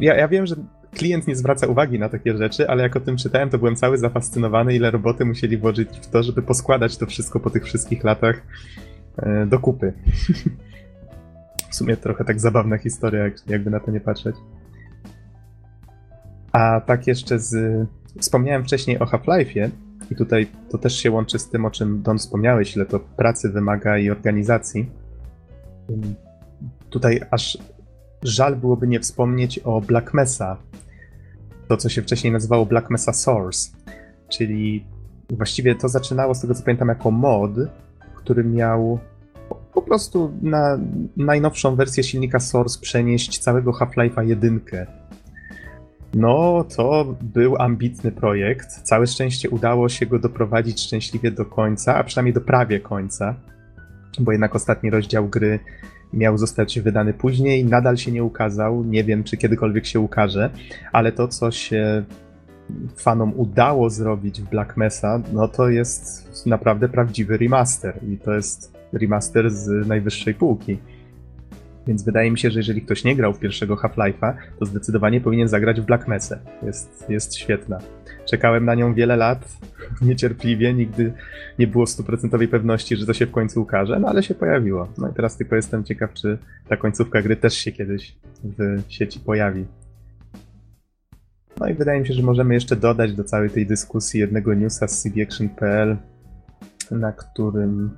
ja, ja wiem, że klient nie zwraca uwagi na takie rzeczy, ale jak o tym czytałem, to byłem cały zafascynowany, ile roboty musieli włożyć w to, żeby poskładać to wszystko po tych wszystkich latach e, do kupy. w sumie trochę tak zabawna historia, jakby na to nie patrzeć. A tak jeszcze z... Wspomniałem wcześniej o Half-Life'ie i tutaj to też się łączy z tym, o czym Don wspomniałeś, ile to pracy wymaga i organizacji. Tutaj aż żal byłoby nie wspomnieć o Black Mesa, to co się wcześniej nazywało Black Mesa Source, czyli właściwie to zaczynało z tego co pamiętam jako mod, który miał po prostu na najnowszą wersję silnika Source przenieść całego Half-Life'a 1. No, to był ambitny projekt. Całe szczęście udało się go doprowadzić szczęśliwie do końca, a przynajmniej do prawie końca, bo jednak ostatni rozdział gry miał zostać wydany później, nadal się nie ukazał. Nie wiem, czy kiedykolwiek się ukaże, ale to, co się fanom udało zrobić w Black Mesa, no to jest naprawdę prawdziwy remaster i to jest remaster z najwyższej półki. Więc wydaje mi się, że jeżeli ktoś nie grał w pierwszego Half-Life'a, to zdecydowanie powinien zagrać w Black Mesa. Jest, jest świetna. Czekałem na nią wiele lat, niecierpliwie, nigdy nie było stuprocentowej pewności, że to się w końcu ukaże, no ale się pojawiło. No i teraz tylko jestem ciekaw, czy ta końcówka gry też się kiedyś w sieci pojawi. No i wydaje mi się, że możemy jeszcze dodać do całej tej dyskusji jednego newsa z cdaction.pl, na którym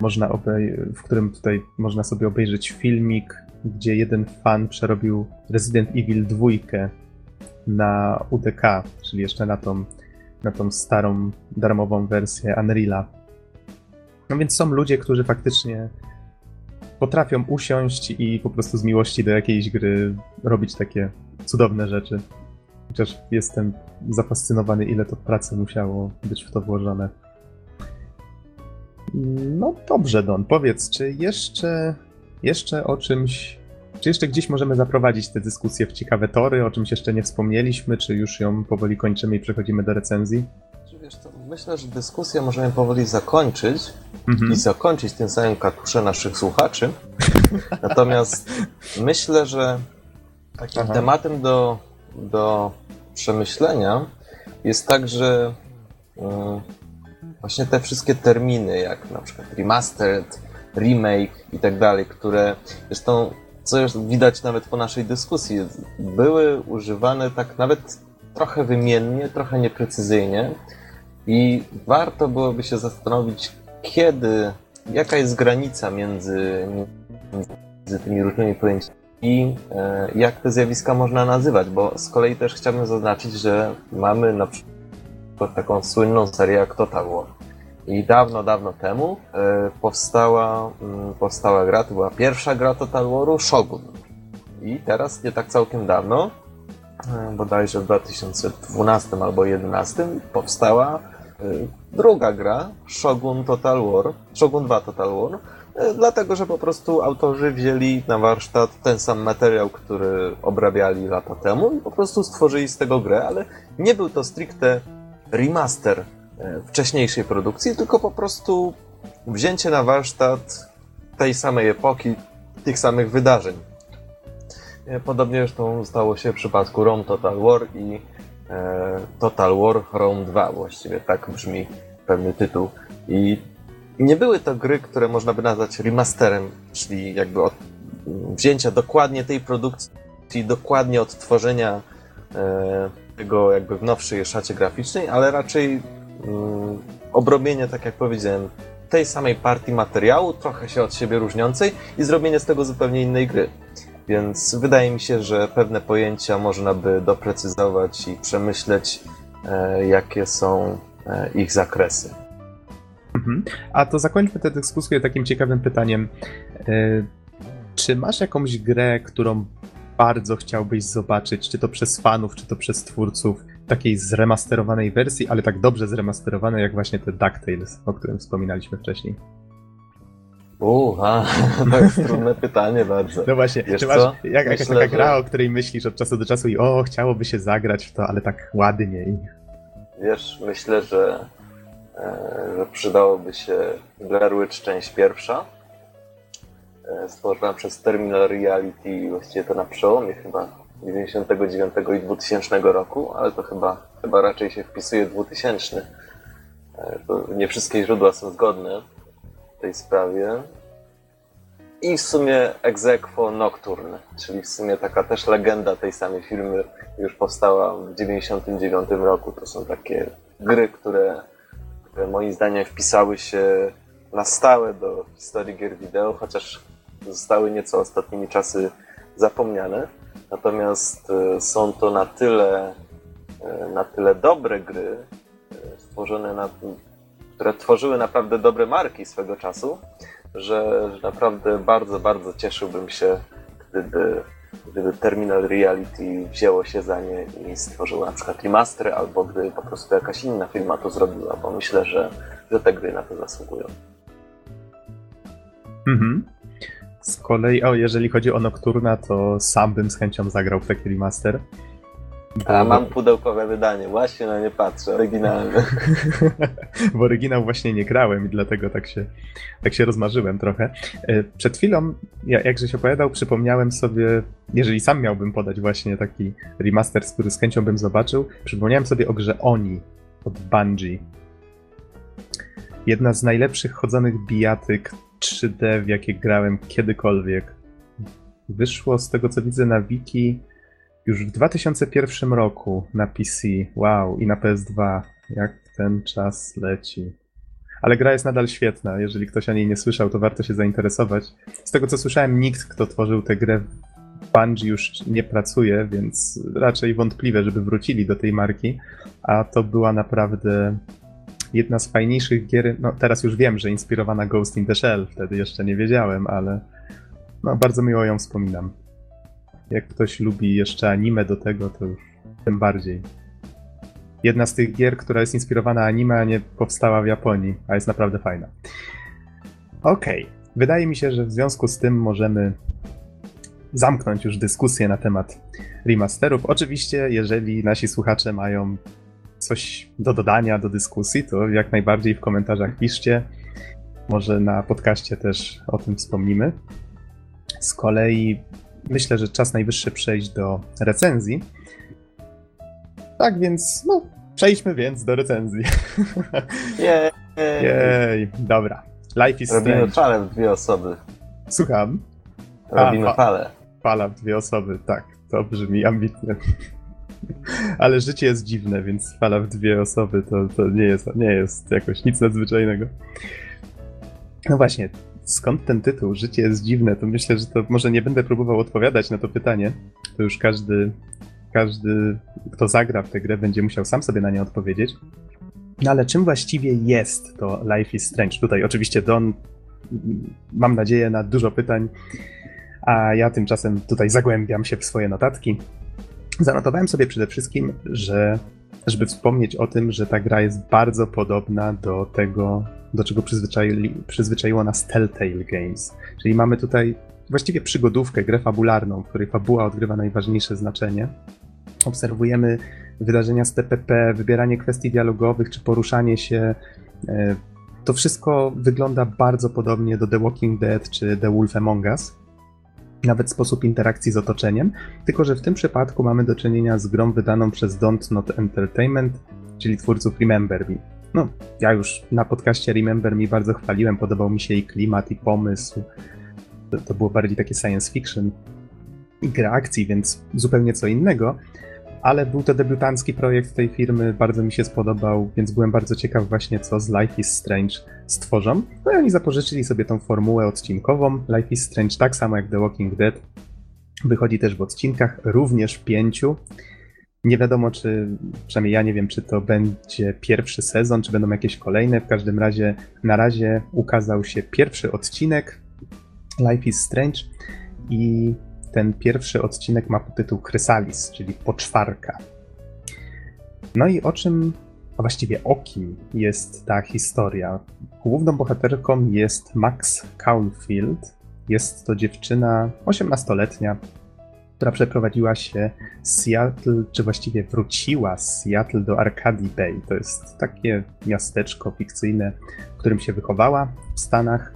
można obej- w którym tutaj można sobie obejrzeć filmik, gdzie jeden fan przerobił Resident Evil 2 na UDK, czyli jeszcze na tą, na tą starą, darmową wersję Unreala. No więc są ludzie, którzy faktycznie potrafią usiąść i po prostu z miłości do jakiejś gry robić takie cudowne rzeczy. Chociaż jestem zafascynowany, ile to pracy musiało być w to włożone. No dobrze, Don, powiedz, czy jeszcze, jeszcze o czymś, czy jeszcze gdzieś możemy zaprowadzić tę dyskusję w ciekawe tory, o czymś jeszcze nie wspomnieliśmy, czy już ją powoli kończymy i przechodzimy do recenzji? Wiesz, myślę, że dyskusję możemy powoli zakończyć mhm. i zakończyć tym samym katusze naszych słuchaczy. Natomiast myślę, że takim Aha. tematem do, do przemyślenia jest także właśnie te wszystkie terminy, jak na przykład remastered, remake i tak dalej, które zresztą, co już widać nawet po naszej dyskusji, były używane tak nawet trochę wymiennie, trochę nieprecyzyjnie i warto byłoby się zastanowić, kiedy, jaka jest granica między, między tymi różnymi pojęciami i e, jak te zjawiska można nazywać, bo z kolei też chciałbym zaznaczyć, że mamy na przykład taką słynną serię jak Total War. I dawno, dawno temu e, powstała, m, powstała gra, to była pierwsza gra Total Waru, Shogun. I teraz, nie tak całkiem dawno, e, bodajże w 2012 albo 2011 powstała e, druga gra, Shogun Total War, Shogun 2 Total War, dlatego, że po prostu autorzy wzięli na warsztat ten sam materiał, który obrabiali lata temu i po prostu stworzyli z tego grę, ale nie był to stricte remaster wcześniejszej produkcji, tylko po prostu wzięcie na warsztat tej samej epoki, tych samych wydarzeń. E, Podobnie zresztą stało się w przypadku Rome Total War i e, Total War Rome 2, właściwie tak brzmi pewny tytuł. I nie były to gry, które można by nazwać remasterem, czyli jakby od wzięcia dokładnie tej produkcji, dokładnie odtworzenia e, tego jakby w nowszej szacie graficznej, ale raczej mm, obrobienie, tak jak powiedziałem, tej samej partii materiału, trochę się od siebie różniącej i zrobienie z tego zupełnie innej gry. Więc wydaje mi się, że pewne pojęcia można by doprecyzować i przemyśleć, e, jakie są e, ich zakresy. Mhm. A to zakończmy tę dyskusję takim ciekawym pytaniem. E, Czy masz jakąś grę, którą bardzo chciałbyś zobaczyć, czy to przez fanów, czy to przez twórców, takiej zremasterowanej wersji, ale tak dobrze zremasterowanej, jak właśnie te DuckTales, o którym wspominaliśmy wcześniej? Uha, to jest trudne pytanie bardzo. No właśnie, Wiesz czy masz co? jak, jakaś Myślę, taka że- gra, o której myślisz od czasu do czasu i o, chciałoby się zagrać w to, ale tak ładnie i... Wiesz, myślę, że, e, że przydałoby się Blair Witch część pierwsza, e, stworzona przez Terminal Reality, właściwie to na przełomie chyba 99 i 2000 roku, ale to chyba, chyba raczej się wpisuje 2000. E, to nie wszystkie źródła są zgodne w tej sprawie. I w sumie Exequo Nocturne, czyli w sumie taka też legenda tej samej firmy już powstała w 99 roku. To są takie gry, które, które moim zdaniem wpisały się na stałe do historii gier wideo, chociaż zostały nieco ostatnimi czasy zapomniane. Natomiast e, są to na tyle, e, na tyle dobre gry, e, stworzone na, które tworzyły naprawdę dobre marki swego czasu, że, naprawdę bardzo, bardzo cieszyłbym się, gdyby, gdyby Terminal Reality wzięło się za nie i stworzyło na przykład remastery, albo gdyby po prostu jakaś inna firma to zrobiła, bo myślę, że, że te gry na to zasługują. Mhm. Z kolei, o, jeżeli chodzi o Nocturna, to sam bym z chęcią zagrał w taki remaster. A mam pudełkowe wydanie, właśnie na nie patrzę, oryginalne. w oryginał właśnie nie grałem i dlatego tak się, tak się rozmarzyłem trochę. E, Przed chwilą, ja- jak żeś opowiadał, przypomniałem sobie, jeżeli sam miałbym podać właśnie taki remaster, który z chęcią bym zobaczył, przypomniałem sobie o grze Oni od Bungie. Jedna z najlepszych chodzonych bijatyk 3D, w jakie grałem kiedykolwiek. Wyszło z tego co widzę na wiki już w 2001 roku na PC. Wow, i na PS2. Jak ten czas leci. Ale gra jest nadal świetna. Jeżeli ktoś o niej nie słyszał, to warto się zainteresować. Z tego co słyszałem, nikt, kto tworzył tę grę Bungie już nie pracuje, więc raczej wątpliwe, żeby wrócili do tej marki. A to była naprawdę jedna z fajniejszych gier. No teraz już wiem, że inspirowana Ghost in the Shell. Wtedy jeszcze nie wiedziałem, ale no, bardzo miło ją wspominam. Jak ktoś lubi jeszcze anime do tego, to już tym bardziej. Jedna z tych gier, która jest inspirowana anime, a nie powstała w Japonii, a jest naprawdę fajna. Okej, wydaje mi się, że w związku z tym możemy zamknąć już dyskusję na temat remasterów. Oczywiście, jeżeli nasi słuchacze mają coś do dodania do dyskusji, to jak najbardziej w komentarzach piszcie. Może na podcaście też o tym wspomnimy. Z kolei myślę, że czas najwyższy przejść do recenzji. Tak więc, no, przejdźmy więc do recenzji. Nie, Jej, dobra. Life is Robimy strange. falę w dwie osoby. Słucham. Robimy A, fa- falę. Fala w dwie osoby, tak. To brzmi ambitnie. Ale życie jest dziwne, więc fala w dwie osoby to, to nie, jest, nie jest jakoś nic nadzwyczajnego. No właśnie, skąd ten tytuł? Życie jest dziwne, to myślę, że to może nie będę próbował odpowiadać na to pytanie. To już każdy, każdy, kto zagra w tę grę, będzie musiał sam sobie na nie odpowiedzieć. No ale czym właściwie jest to Life is Strange? Tutaj oczywiście Don, mam nadzieję na dużo pytań, a ja tymczasem tutaj zagłębiam się w swoje notatki. Zanotowałem sobie przede wszystkim, że żeby wspomnieć o tym, że ta gra jest bardzo podobna do tego, do czego przyzwyczaiło nas Telltale Games. Czyli mamy tutaj właściwie przygodówkę, grę fabularną, w której fabuła odgrywa najważniejsze znaczenie. Obserwujemy wydarzenia z TPP, wybieranie kwestii dialogowych czy poruszanie się. e, To wszystko wygląda bardzo podobnie do The Walking Dead czy The Wolf Among Us nawet sposób interakcji z otoczeniem, tylko że w tym przypadku mamy do czynienia z grą wydaną przez Don't Not Entertainment, czyli twórców Remember Me. No, ja już na podcaście Remember Me bardzo chwaliłem, podobał mi się i klimat, i pomysł. To, to było bardziej takie science fiction i gra akcji, więc zupełnie co innego. Ale był to debiutancki projekt tej firmy, bardzo mi się spodobał, więc byłem bardzo ciekaw właśnie co z Life is Strange stworzą. No i oni zapożyczyli sobie tą formułę odcinkową. Life is Strange, tak samo jak The Walking Dead, wychodzi też w odcinkach, również pięciu. Nie wiadomo, czy, przynajmniej ja nie wiem, czy to będzie pierwszy sezon, czy będą jakieś kolejne. W każdym razie, na razie ukazał się pierwszy odcinek Life is Strange i ten pierwszy odcinek ma tytuł Chrysalis, czyli poczwarka. No i o czym, a właściwie o kim jest ta historia? Główną bohaterką jest Max Caulfield. Jest to dziewczyna 18-letnia, która przeprowadziła się z Seattle, czy właściwie wróciła z Seattle do Arcady Bay. To jest takie miasteczko fikcyjne, w którym się wychowała w Stanach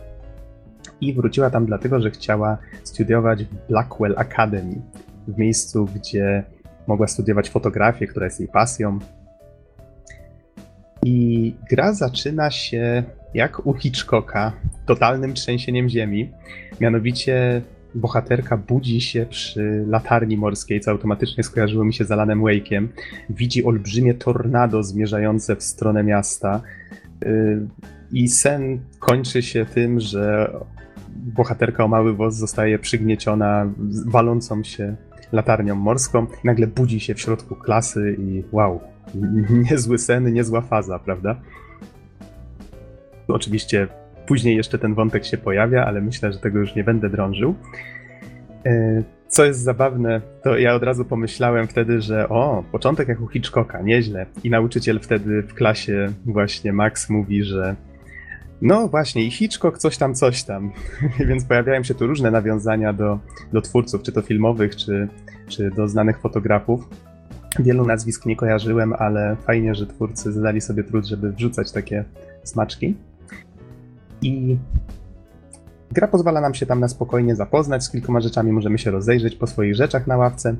i wróciła tam dlatego, że chciała studiować w Blackwell Academy, w miejscu, gdzie mogła studiować fotografię, która jest jej pasją. I gra zaczyna się jak u Hitchcocka, totalnym trzęsieniem ziemi. Mianowicie bohaterka budzi się przy latarni morskiej, co automatycznie skojarzyło mi się z Alanem Wake'iem. Widzi olbrzymie tornado zmierzające w stronę miasta. Yy, I sen kończy się tym, że bohaterka o mały włos zostaje przygnieciona walącą się latarnią morską. Nagle budzi się w środku klasy i wow, niezły sen, niezła faza, prawda? Oczywiście później jeszcze ten wątek się pojawia, ale myślę, że tego już nie będę drążył. E, Co jest zabawne, to ja od razu pomyślałem wtedy, że o, początek jak u Hitchcocka, nieźle. I nauczyciel wtedy w klasie właśnie Max mówi, że no właśnie, i Hitchcock coś tam, coś tam. Więc pojawiają się tu różne nawiązania do, do twórców, czy to filmowych, czy, czy do znanych fotografów. Wielu nazwisk nie kojarzyłem, ale fajnie, że twórcy zadali sobie trud, żeby wrzucać takie smaczki. I gra pozwala nam się tam na spokojnie zapoznać z kilkoma rzeczami, możemy się rozejrzeć po swoich rzeczach na ławce.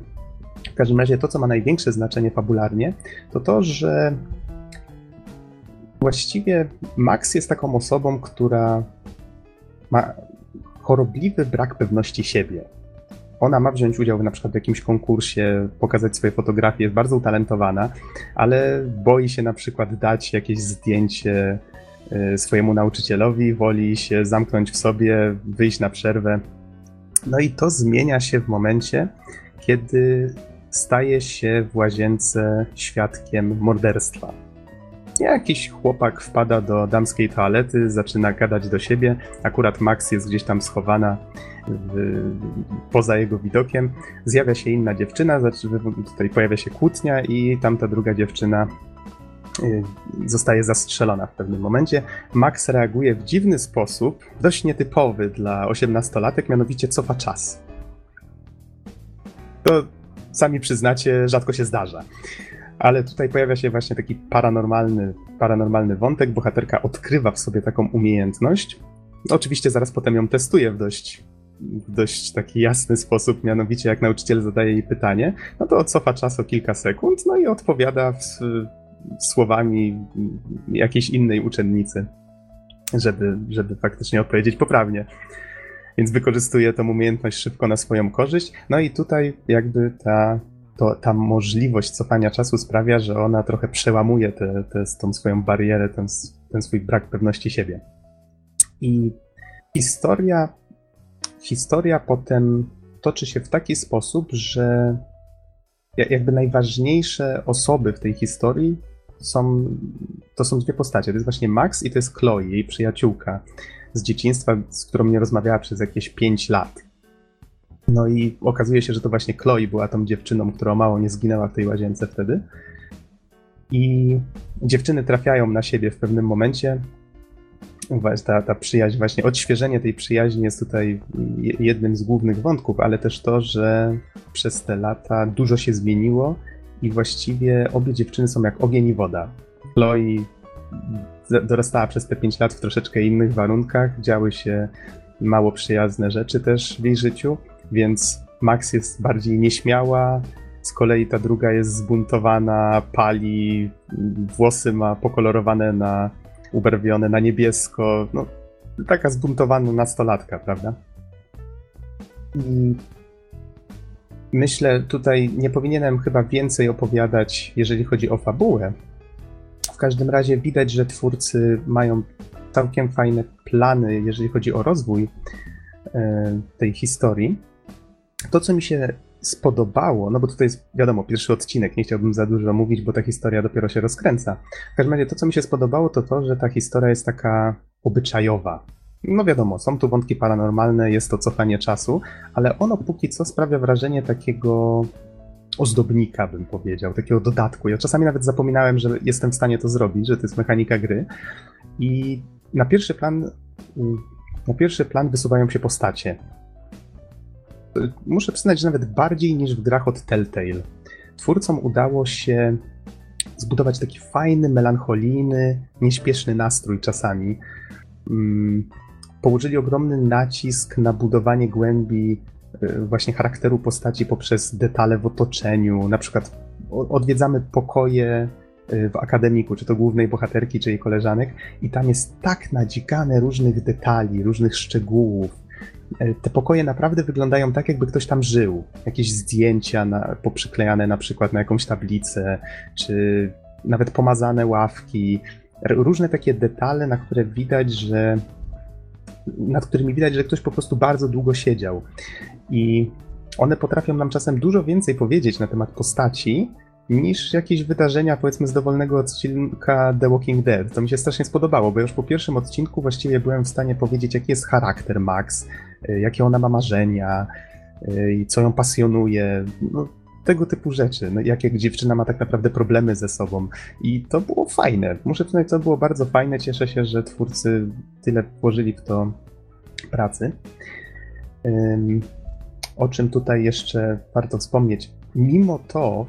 W każdym razie to, co ma największe znaczenie fabularnie, to to, że właściwie Max jest taką osobą, która ma chorobliwy brak pewności siebie. Ona ma wziąć udział na przykład w jakimś konkursie, pokazać swoje fotografie, jest bardzo utalentowana, ale boi się na przykład dać jakieś zdjęcie y, swojemu nauczycielowi, woli się zamknąć w sobie, wyjść na przerwę. No i to zmienia się w momencie, kiedy staje się w łazience świadkiem morderstwa. Jakiś chłopak wpada do damskiej toalety, zaczyna gadać do siebie. Akurat Max jest gdzieś tam schowana w, poza jego widokiem. Zjawia się inna dziewczyna, tutaj pojawia się kłótnia i tamta druga dziewczyna y, zostaje zastrzelona w pewnym momencie. Max reaguje w dziwny sposób, dość nietypowy dla osiemnastolatek, mianowicie cofa czas. To sami przyznacie, rzadko się zdarza. Ale tutaj pojawia się właśnie taki paranormalny, paranormalny wątek. Bohaterka odkrywa w sobie taką umiejętność. Oczywiście zaraz potem ją testuje w dość, w dość taki jasny sposób, mianowicie jak nauczyciel zadaje jej pytanie, no to cofa czas o kilka sekund, no i odpowiada w, słowami jakiejś innej uczennicy, żeby, żeby faktycznie odpowiedzieć poprawnie. Więc wykorzystuje tą umiejętność szybko na swoją korzyść. No i tutaj jakby ta, to, ta możliwość cofania czasu sprawia, że ona trochę przełamuje tę te, te, tą swoją barierę, ten, ten swój brak pewności siebie. I historia, historia potem toczy się w taki sposób, że jakby najważniejsze osoby w tej historii są, to są dwie postacie. To jest właśnie Max i to jest Chloe, jej przyjaciółka z dzieciństwa, z którą nie rozmawiała przez jakieś 5 lat. No i okazuje się, że to właśnie Chloe była tą dziewczyną, która mało nie zginęła w tej łazience wtedy. I dziewczyny trafiają na siebie w pewnym momencie, ta, ta przyjaźń, właśnie odświeżenie tej przyjaźni jest tutaj jednym z głównych wątków, ale też to, że przez te lata dużo się zmieniło i właściwie obie dziewczyny są jak ogień i woda. Chloe dorastała przez te pięć lat w troszeczkę innych warunkach, działy się mało przyjazne rzeczy też w jej życiu, więc Max jest bardziej nieśmiała, z kolei ta druga jest zbuntowana, pali, włosy ma pokolorowane na ubarwione na niebiesko. No, taka zbuntowana nastolatka, prawda? I myślę, tutaj nie powinienem chyba więcej opowiadać, jeżeli chodzi o fabułę. W każdym razie widać, że twórcy mają całkiem fajne plany, jeżeli chodzi o rozwój e, tej historii. To, co mi się spodobało, no bo tutaj jest, wiadomo, pierwszy odcinek, nie chciałbym za dużo mówić, bo ta historia dopiero się rozkręca. W każdym razie to, co mi się spodobało, to to, że ta historia jest taka obyczajowa. No wiadomo, są tu wątki paranormalne, jest to cofanie czasu, ale ono póki co sprawia wrażenie takiego ozdobnika, bym powiedział, takiego dodatku. Ja czasami nawet zapominałem, że jestem w stanie to zrobić, że to jest mechanika gry. I na pierwszy plan, na pierwszy plan wysuwają się postacie muszę przyznać, że nawet bardziej niż w grach od Telltale. Twórcom udało się zbudować taki fajny, melancholijny, nieśpieszny nastrój czasami. Mm, położyli ogromny nacisk na budowanie głębi y, właśnie charakteru postaci poprzez detale w otoczeniu. Na przykład odwiedzamy pokoje y, w akademiku, czy to głównej bohaterki, czy jej koleżanek, i tam jest tak nadzikane różnych detali, różnych szczegółów, te pokoje naprawdę wyglądają tak, jakby ktoś tam żył. Jakieś zdjęcia na, poprzyklejane na przykład na jakąś tablicę, czy nawet pomazane ławki. Różne takie detale, na które widać, że nad którymi widać, że ktoś po prostu bardzo długo siedział. I one potrafią nam czasem dużo więcej powiedzieć na temat postaci, niż jakieś wydarzenia, powiedzmy, z dowolnego odcinka The Walking Dead. To mi się strasznie spodobało, bo już po pierwszym odcinku właściwie byłem w stanie powiedzieć, jaki jest charakter Max, jakie ona ma marzenia y, i co ją pasjonuje. No, tego typu rzeczy. No, jak, jak dziewczyna ma tak naprawdę problemy ze sobą. I to było fajne. Muszę przyznać, to było bardzo fajne. Cieszę się, że twórcy tyle włożyli w to pracy. Um, o czym tutaj jeszcze warto wspomnieć. Mimo to,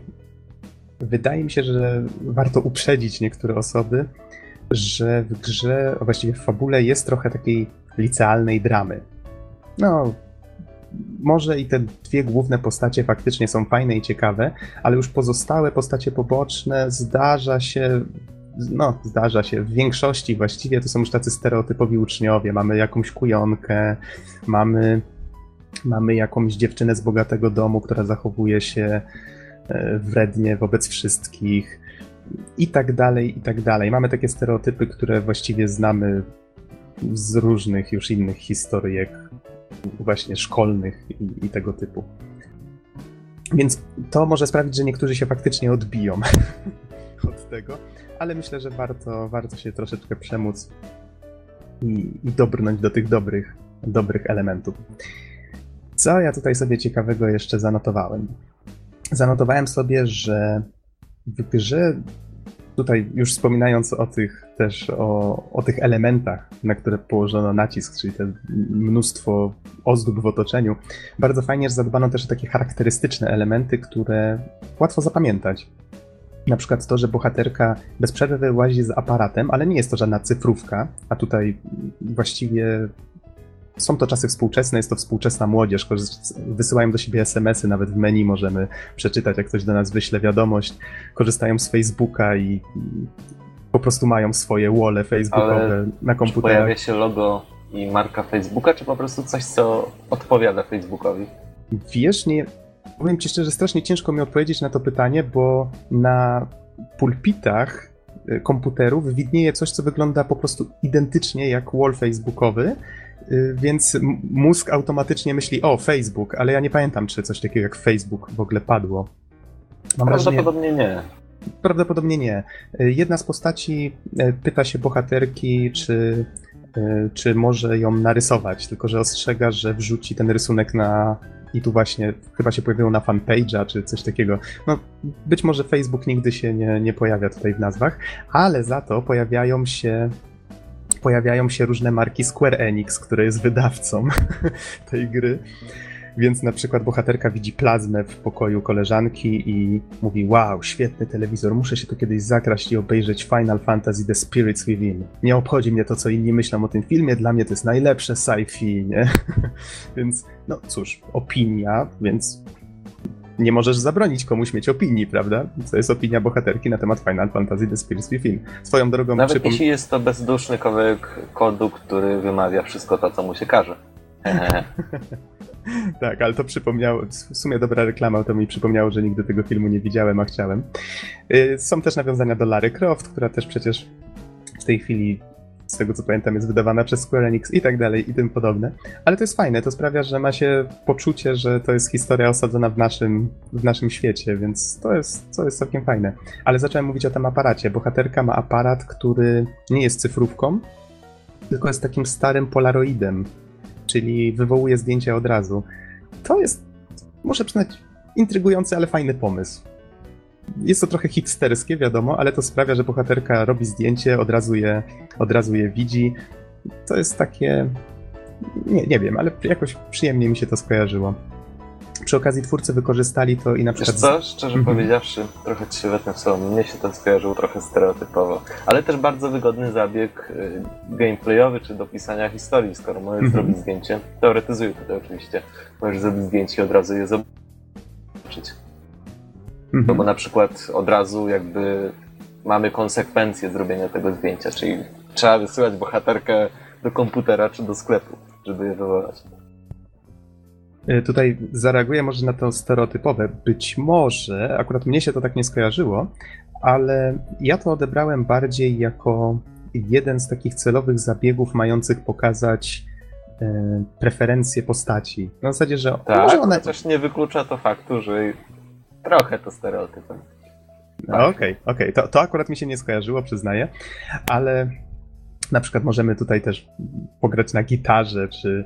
wydaje mi się, że warto uprzedzić niektóre osoby, że w grze, a właściwie w fabule jest trochę takiej licealnej dramy. No, może i te dwie główne postacie faktycznie są fajne i ciekawe, ale już pozostałe postacie poboczne zdarza się, no zdarza się, w większości właściwie to są już tacy stereotypowi uczniowie. Mamy jakąś kujonkę, mamy, mamy jakąś dziewczynę z bogatego domu, która zachowuje się E, wrednie wobec wszystkich i tak dalej, i tak dalej. Mamy takie stereotypy, które właściwie znamy z różnych już innych historyjek, właśnie szkolnych i, i tego typu. Więc to może sprawić, że niektórzy się faktycznie odbiją od tego, ale myślę, że warto, warto się troszeczkę przemóc i, i dobrnąć do tych dobrych, dobrych elementów. Co ja tutaj sobie ciekawego jeszcze zanotowałem? zanotowałem sobie, że w grze, tutaj już wspominając o tych też, o, o tych elementach, na które położono nacisk, czyli te mnóstwo ozdób w otoczeniu, bardzo fajnie, że zadbano też o takie charakterystyczne elementy, które łatwo zapamiętać. Na przykład to, że bohaterka bez przerwy łazi z aparatem, ale nie jest to żadna cyfrówka, a tutaj właściwie są to czasy współczesne, jest to współczesna młodzież, wysyłają do siebie SMS-y, nawet w menu możemy przeczytać, jak ktoś do nas wyśle wiadomość, korzystają z Facebooka i po prostu mają swoje wole facebookowe Ale na komputerze. pojawia się logo i marka Facebooka, czy po prostu coś, co odpowiada Facebookowi? Wiesz, nie, powiem ci szczerze, strasznie ciężko mi odpowiedzieć na to pytanie, bo na pulpitach y, komputerów widnieje coś, co wygląda po prostu identycznie jak wall facebookowy, więc mózg automatycznie myśli, o, Facebook, ale ja nie pamiętam, czy coś takiego jak Facebook w ogóle padło. Mam Prawdopodobnie wrażenie... nie. Prawdopodobnie nie. Y, jedna z postaci pyta się bohaterki, czy, czy może ją narysować, tylko że ostrzega, że wrzuci ten rysunek na i tu właśnie chyba się pojawiło na fanpage'a czy coś takiego. No, być może Facebook nigdy się nie, nie pojawia tutaj w nazwach, ale za to pojawiają się pojawiają się różne marki Square Enix, które jest wydawcą tej gry. Więc na przykład bohaterka widzi plazmę w pokoju koleżanki i mówi: Wow, świetny telewizor, muszę się tu kiedyś zakraść i obejrzeć Final Fantasy The Spirits Within. Nie obchodzi mnie to, co inni myślą o tym filmie, dla mnie to jest najlepsze sci-fi, nie? więc, no cóż, opinia, więc nie możesz zabronić komuś mieć opinii, prawda? Co jest opinia bohaterki na temat Final Fantasy The Spirits Within. Swoją drogą... Nawet przypom... jeśli jest to bezduszny kawałek kodu, który wymawia wszystko to, co mu się każe. tak, ale to przypomniało, w sumie dobra reklama, to mi przypomniało, że nigdy tego filmu nie widziałem, a chciałem. Y, są też nawiązania do Lary Croft, która też przecież w tej chwili, z tego co pamiętam, jest wydawana przez Square Enix i tak dalej i tym podobne. Ale to jest fajne, to sprawia, że ma się poczucie, że to jest historia osadzona w naszym, w naszym świecie, więc to jest, to jest całkiem fajne. Ale zacząłem mówić o tym aparacie. Bohaterka ma aparat, który nie jest cyfrówką, tylko jest takim starym polaroidem, czyli wywołuje zdjęcie od razu. To jest, muszę przyznać, intrygujący, ale fajny pomysł. Jest to trochę hipsterskie, wiadomo, ale to sprawia, że bohaterka robi zdjęcie, od razu je, od razu je widzi. To jest takie. Nie, nie wiem, ale jakoś przyjemnie mi się to skojarzyło przy okazji twórcy wykorzystali to i na przykład... Wiesz co, szczerze mm -hmm. powiedziawszy, trochę ci się wetnę w słowo, mnie się to skojarzyło trochę stereotypowo, ale też bardzo wygodny zabieg y, gameplayowy, czy do pisania historii, skoro możesz mm -hmm. zrobić zdjęcie, teoretyzuję tutaj oczywiście, możesz zrobić zdjęcie i od razu je zobaczyć. -hmm. No bo na przykład od razu jakby mamy konsekwencje zrobienia tego zdjęcia, czyli trzeba wysyłać bohaterkę do komputera czy do sklepu, żeby je wywołać. Y, tutaj zareaguję może na to stereotypowe. Być może, akurat mnie się to tak nie skojarzyło, ale ja to odebrałem bardziej jako jeden z takich celowych zabiegów mających pokazać e, preferencje postaci. Na zasadzie, że tak, może one... chociaż nie wyklucza to faktu, że trochę to stereotypem. No, okej, okej. Okay, okay. to, to akurat mi się nie skojarzyło, przyznaję, ale na przykład możemy tutaj też pograć na gitarze, czy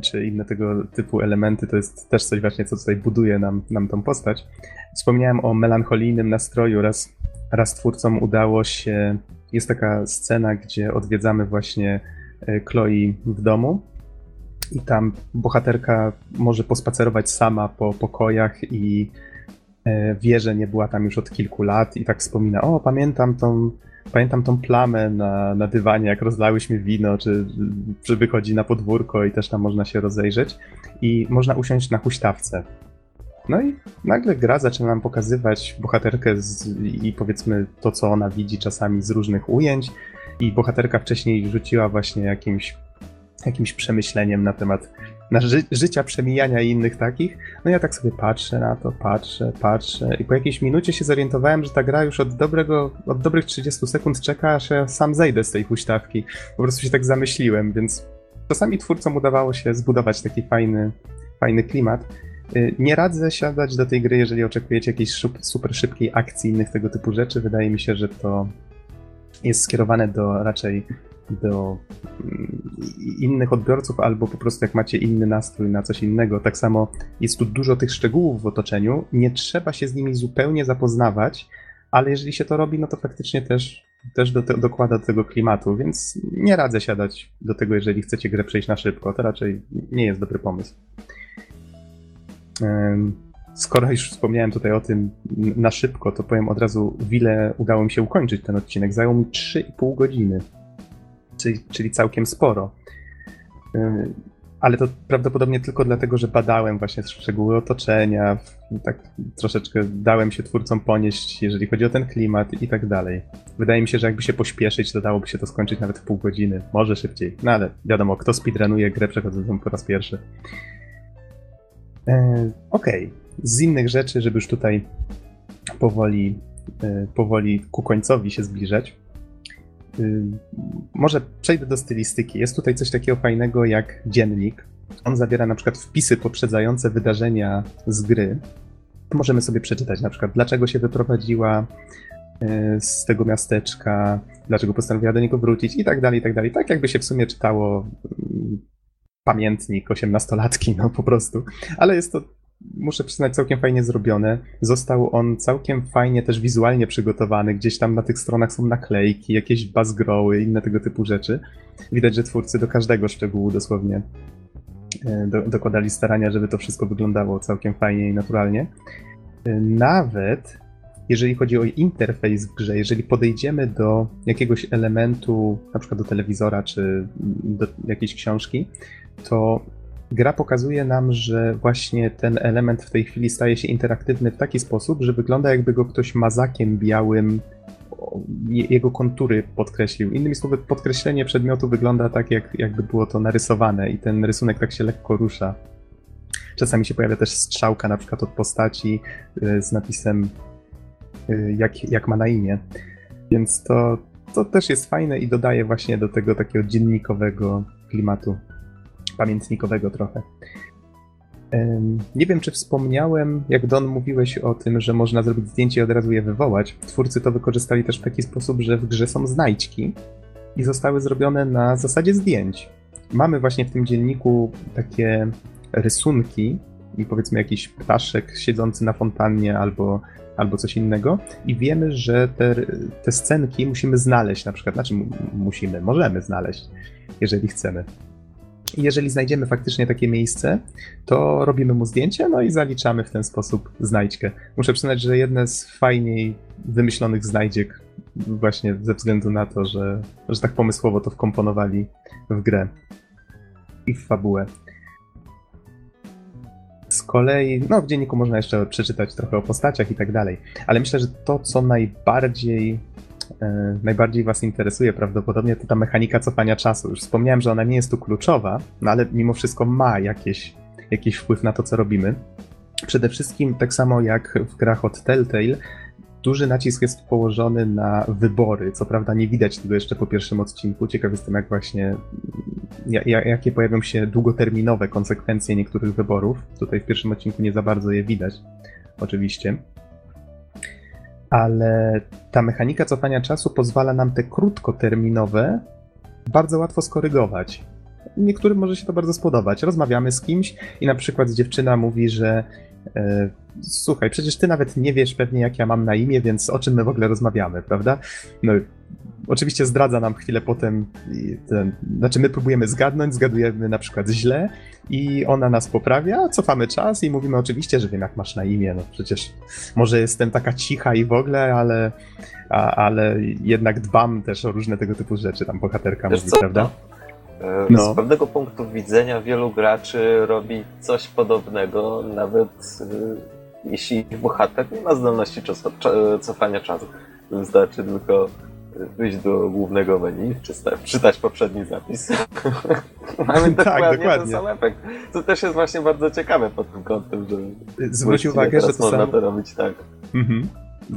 czy inne tego typu elementy, to jest też coś właśnie, co tutaj buduje nam, nam tą postać. Wspomniałem o melancholijnym nastroju. Raz, raz twórcom udało się. Jest taka scena, gdzie odwiedzamy właśnie e, Chloe w domu. I tam bohaterka może pospacerować sama po pokojach i e, wie, że nie była tam już od kilku lat i tak wspomina, o pamiętam tą Pamiętam tą plamę na, na dywanie, jak rozlałyśmy wino, czy, czy wychodzi na podwórko i też tam można się rozejrzeć. I można usiąść na huśtawce. No i nagle gra zaczyna nam pokazywać bohaterkę z, i powiedzmy to, co ona widzi czasami z różnych ujęć. I bohaterka wcześniej rzuciła właśnie jakimś, jakimś przemyśleniem na temat na ży życia, przemijania i innych takich. No ja tak sobie patrzę na to, patrzę, patrzę i po jakiejś minucie się zorientowałem, że ta gra już od dobrego, od dobrych 30 sekund czeka, aż ja sam zejdę z tej huśtawki. Po prostu się tak zamyśliłem, więc czasami twórcom udawało się zbudować taki fajny, fajny klimat. Y, nie radzę siadać do tej gry, jeżeli oczekujecie jakiejś super szybkiej akcji, innych tego typu rzeczy. Wydaje mi się, że to jest skierowane do raczej do innych odbiorców, albo po prostu jak macie inny nastrój na coś innego. Tak samo jest tu dużo tych szczegółów w otoczeniu, nie trzeba się z nimi zupełnie zapoznawać, ale jeżeli się to robi, no to faktycznie też, też do te, dokłada do tego klimatu, więc nie radzę siadać do tego, jeżeli chcecie grę przejść na szybko. To raczej nie jest dobry pomysł. Skoro już wspomniałem tutaj o tym na szybko, to powiem od razu, w ile udało mi się ukończyć ten odcinek. Zajął mi 3,5 godziny czyli, czyli całkiem sporo. Y, ale to prawdopodobnie tylko dlatego, że badałem właśnie szczegóły otoczenia, tak troszeczkę dałem się twórcom ponieść, jeżeli chodzi o ten klimat i tak dalej. Wydaje mi się, że jakby się pośpieszyć, to dałoby się to skończyć nawet w pół godziny, może szybciej. No ale wiadomo, kto speedrunuje grę przechodzącą po raz pierwszy. E, Okej, okay. z innych rzeczy, żeby już tutaj powoli, e, powoli ku końcowi się zbliżać, może przejdę do stylistyki. Jest tutaj coś takiego fajnego jak dziennik. On zawiera na przykład wpisy poprzedzające wydarzenia z gry. Możemy sobie przeczytać na przykład, dlaczego się wyprowadziła y, z tego miasteczka, dlaczego postanowiła do niego wrócić i tak dalej, i tak dalej. Tak jakby się w sumie czytało mm, pamiętnik osiemnastolatki, no po prostu. Ale jest to muszę przyznać, całkiem fajnie zrobione. Został on całkiem fajnie też wizualnie przygotowany. Gdzieś tam na tych stronach są naklejki, jakieś bazgroły, inne tego typu rzeczy. Widać, że twórcy do każdego szczegółu dosłownie e, do, dokładali starania, żeby to wszystko wyglądało całkiem fajnie i naturalnie. E, nawet jeżeli chodzi o interfejs w grze, jeżeli podejdziemy do jakiegoś elementu, na przykład do telewizora czy do jakiejś książki, to gra pokazuje nam, że właśnie ten element w tej chwili staje się interaktywny w taki sposób, że wygląda jakby go ktoś mazakiem białym jego kontury podkreślił. Innymi słowy, podkreślenie przedmiotu wygląda tak, jak, jakby było to narysowane i ten rysunek tak się lekko rusza. Czasami się pojawia też strzałka na przykład od postaci y, z napisem y, jak, jak ma na imię. Więc to, to też jest fajne i dodaje właśnie do tego takiego dziennikowego klimatu pamiętnikowego trochę. Nie wiem, czy wspomniałem, jak Don mówiłeś o tym, że można zrobić zdjęcie i od razu je wywołać. Twórcy to wykorzystali też w taki sposób, że w grze są znajdźki i zostały zrobione na zasadzie zdjęć. Mamy właśnie w tym dzienniku takie rysunki i powiedzmy jakiś ptaszek siedzący na fontannie albo, albo coś innego i wiemy, że te, te scenki musimy znaleźć na przykład, znaczy musimy, możemy znaleźć, jeżeli chcemy. Jeżeli znajdziemy faktycznie takie miejsce, to robimy mu zdjęcie, no i zaliczamy w ten sposób znajdźkę. Muszę przyznać, że jedne z fajniej wymyślonych znajdziek, właśnie ze względu na to, że, że tak pomysłowo to wkomponowali w grę i w fabułę. Z kolei, no w dzienniku można jeszcze przeczytać trochę o postaciach i tak dalej, ale myślę, że to, co najbardziej najbardziej Was interesuje prawdopodobnie, to ta mechanika cofania czasu. Już wspomniałem, że ona nie jest tu kluczowa, no ale mimo wszystko ma jakieś, jakiś wpływ na to, co robimy. Przede wszystkim, tak samo jak w grach od Telltale, duży nacisk jest położony na wybory. Co prawda nie widać tego jeszcze po pierwszym odcinku. Ciekaw jestem, jak właśnie, jakie pojawią się długoterminowe konsekwencje niektórych wyborów. Tutaj w pierwszym odcinku nie za bardzo je widać, oczywiście ale ta mechanika cofania czasu pozwala nam te krótkoterminowe bardzo łatwo skorygować. Niektórym może się to bardzo spodobać. Rozmawiamy z kimś i na przykład dziewczyna mówi, że e, słuchaj, przecież ty nawet nie wiesz pewnie jak ja mam na imię, więc o czym my w ogóle rozmawiamy, prawda? No oczywiście zdradza nam chwilę potem, ten, znaczy my próbujemy zgadnąć, zgadujemy na przykład źle i ona nas poprawia, cofamy czas i mówimy oczywiście, że wiem jak masz na imię, no przecież może jestem taka cicha i w ogóle, ale, a, ale jednak dbam też o różne tego typu rzeczy, tam bohaterka Wiesz mówi, co? prawda? E, no. Z pewnego punktu widzenia wielu graczy robi coś podobnego, nawet e, jeśli bohater nie ma zdolności cofania czasu. Wystarczy tylko wyjść do głównego menu, czytać poprzedni zapis. Mamy tak, dokładnie, dokładnie ten sam efekt. To też jest właśnie bardzo ciekawe pod tym kątem, że zwróć uwagę, że to można samo... to robić tak. Mhm.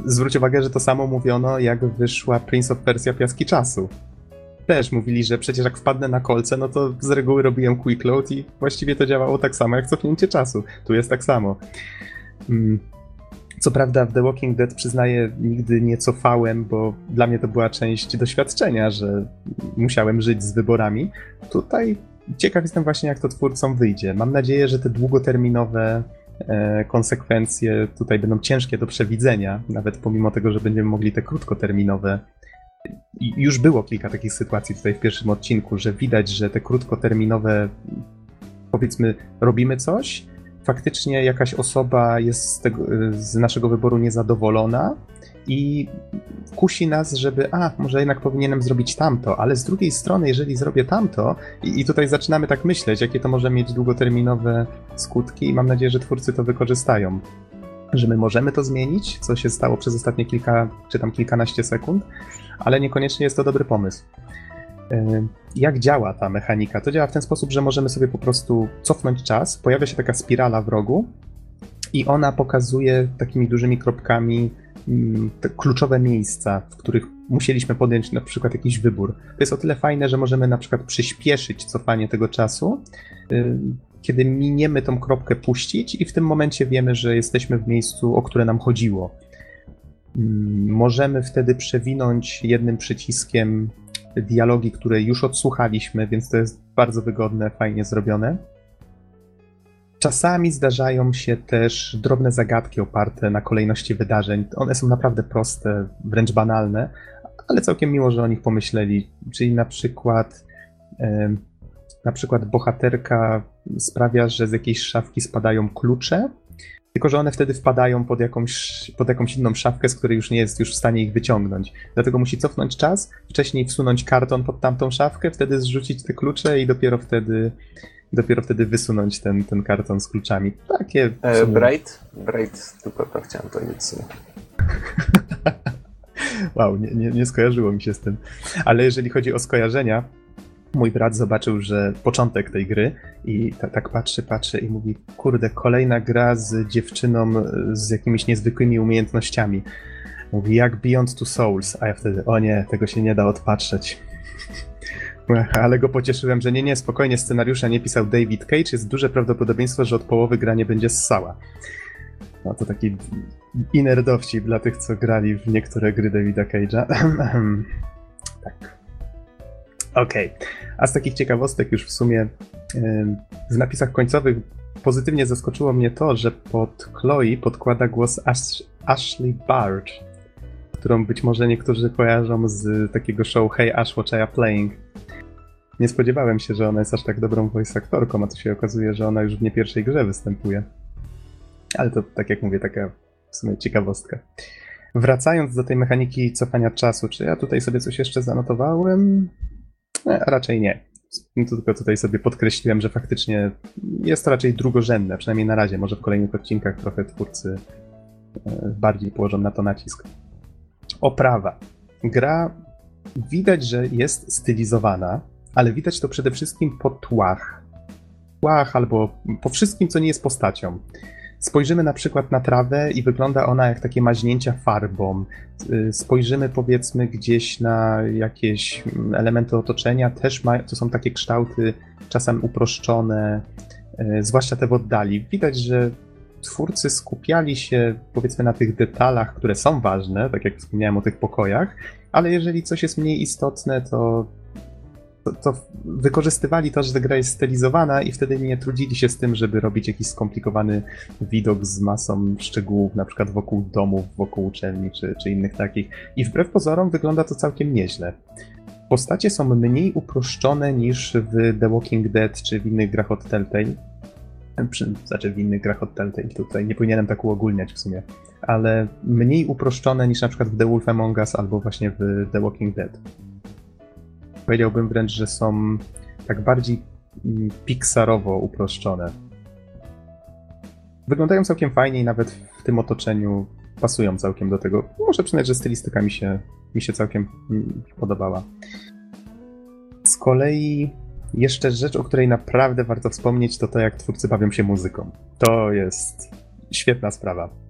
Zwróć uwagę, że to samo mówiono, jak wyszła Prince of Persia Piaski Czasu. Też mówili, że przecież jak wpadnę na kolce, no to z reguły robiłem quick load i właściwie to działało tak samo jak cofnięcie czasu. Tu jest tak samo. Mm. Co prawda w The Walking Dead przyznaję, nigdy nie cofałem, bo dla mnie to była część doświadczenia, że musiałem żyć z wyborami. Tutaj ciekaw jestem właśnie, jak to twórcom wyjdzie. Mam nadzieję, że te długoterminowe e, konsekwencje tutaj będą ciężkie do przewidzenia, nawet pomimo tego, że będziemy mogli te krótkoterminowe. Już było kilka takich sytuacji tutaj w pierwszym odcinku, że widać, że te krótkoterminowe, powiedzmy, robimy coś, faktycznie jakaś osoba jest z, tego, z naszego wyboru niezadowolona i kusi nas, żeby, a, może jednak powinienem zrobić tamto, ale z drugiej strony, jeżeli zrobię tamto, i, i tutaj zaczynamy tak myśleć, jakie to może mieć długoterminowe skutki, i mam nadzieję, że twórcy to wykorzystają. Że my możemy to zmienić, co się stało przez ostatnie kilka, czy tam kilkanaście sekund, ale niekoniecznie jest to dobry pomysł. Jak działa ta mechanika? To działa w ten sposób, że możemy sobie po prostu cofnąć czas, pojawia się taka spirala w rogu i ona pokazuje takimi dużymi kropkami mm, kluczowe miejsca, w których musieliśmy podjąć na przykład jakiś wybór. To jest o tyle fajne, że możemy na przykład przyspieszyć cofanie tego czasu, kiedy miniemy tą kropkę puścić i w tym momencie wiemy, że jesteśmy w miejscu, o które nam chodziło. Yy, możemy wtedy przewinąć jednym przyciskiem dialogi, które już odsłuchaliśmy, więc to jest bardzo wygodne, fajnie zrobione. Czasami zdarzają się też drobne zagadki oparte na kolejności wydarzeń. One są naprawdę proste, wręcz banalne, ale całkiem miło, że o nich pomyśleli. Czyli na przykład na przykład bohaterka sprawia, że z jakiejś szafki spadają klucze, tylko, że one wtedy wpadają pod jakąś, pod jakąś inną szafkę, z której już nie jest już w stanie ich wyciągnąć. Dlatego musi cofnąć czas, wcześniej wsunąć karton pod tamtą szafkę, wtedy zrzucić te klucze i dopiero wtedy dopiero wtedy wysunąć ten, ten karton z kluczami. Takie. E, Bright? Bright, tylko tak chciałem powiedzieć wow, nie, nie, nie skojarzyło mi się z tym. Ale jeżeli chodzi o skojarzenia, mój brat zobaczył, że początek tej gry i tak, tak patrzy, patrzy i mówi, kurde, kolejna gra z dziewczyną z jakimiś niezwykłymi umiejętnościami. Mówi, jak Beyond Two Souls, a ja wtedy, o nie, tego się nie da odpatrzeć. Ale go pocieszyłem, że nie, nie, spokojnie, scenariusza nie pisał David Cage, jest duże prawdopodobieństwo, że od połowy gra nie będzie ssała. No to taki inner dowcip dla tych, co grali w niektóre gry Davida Cage'a. tak. Okej. Okay. A z takich ciekawostek już w sumie w napisach końcowych pozytywnie zaskoczyło mnie to, że pod Chloe podkłada głos Ash Ashley Barge, którą być może niektórzy kojarzą z takiego show Hey Ash, Watch I Playing. Nie spodziewałem się, że ona jest aż tak dobrą voice aktorką, a tu się okazuje, że ona już w nie pierwszej grze występuje. Ale to, tak jak mówię, taka w sumie ciekawostka. Wracając do tej mechaniki cofania czasu, czy ja tutaj sobie coś jeszcze zanotowałem? Nie, raczej nie. Tylko tutaj sobie podkreśliłem, że faktycznie jest to raczej drugorzędne, przynajmniej na razie. Może w kolejnych odcinkach trochę twórcy e, bardziej położą na to nacisk. Oprawa. Gra widać, że jest stylizowana, ale widać to przede wszystkim po tłach. Tłach albo po wszystkim, co nie jest postacią. Spojrzymy na przykład na trawę i wygląda ona jak takie maźnięcia farbą. Y, spojrzymy powiedzmy gdzieś na jakieś mm, elementy otoczenia, też ma, to są takie kształty czasem uproszczone, y, zwłaszcza te w oddali. Widać, że twórcy skupiali się powiedzmy na tych detalach, które są ważne, tak jak wspomniałem o tych pokojach, ale jeżeli coś jest mniej istotne, to to, to, wykorzystywali to, że gra jest stylizowana i wtedy nie trudzili się z tym, żeby robić jakiś skomplikowany widok z masą szczegółów, na przykład wokół domów, wokół uczelni czy, czy innych takich. I wbrew pozorom wygląda to całkiem nieźle. Postacie są mniej uproszczone niż w The Walking Dead czy w innych grach od Telltale. Znaczy w innych grach od Telltale tutaj, nie powinienem tak uogólniać w sumie, ale mniej uproszczone niż na przykład w The Wolf Among Us albo właśnie w The Walking Dead. Powiedziałbym wręcz, że są tak bardziej mm, pixarowo uproszczone. Wyglądają całkiem fajnie i nawet w tym otoczeniu pasują całkiem do tego. Muszę przyznać, że stylistyka mi się, mi się całkiem mm, podobała. Z kolei jeszcze rzecz, o której naprawdę warto wspomnieć, to to, jak twórcy bawią się muzyką. To jest świetna sprawa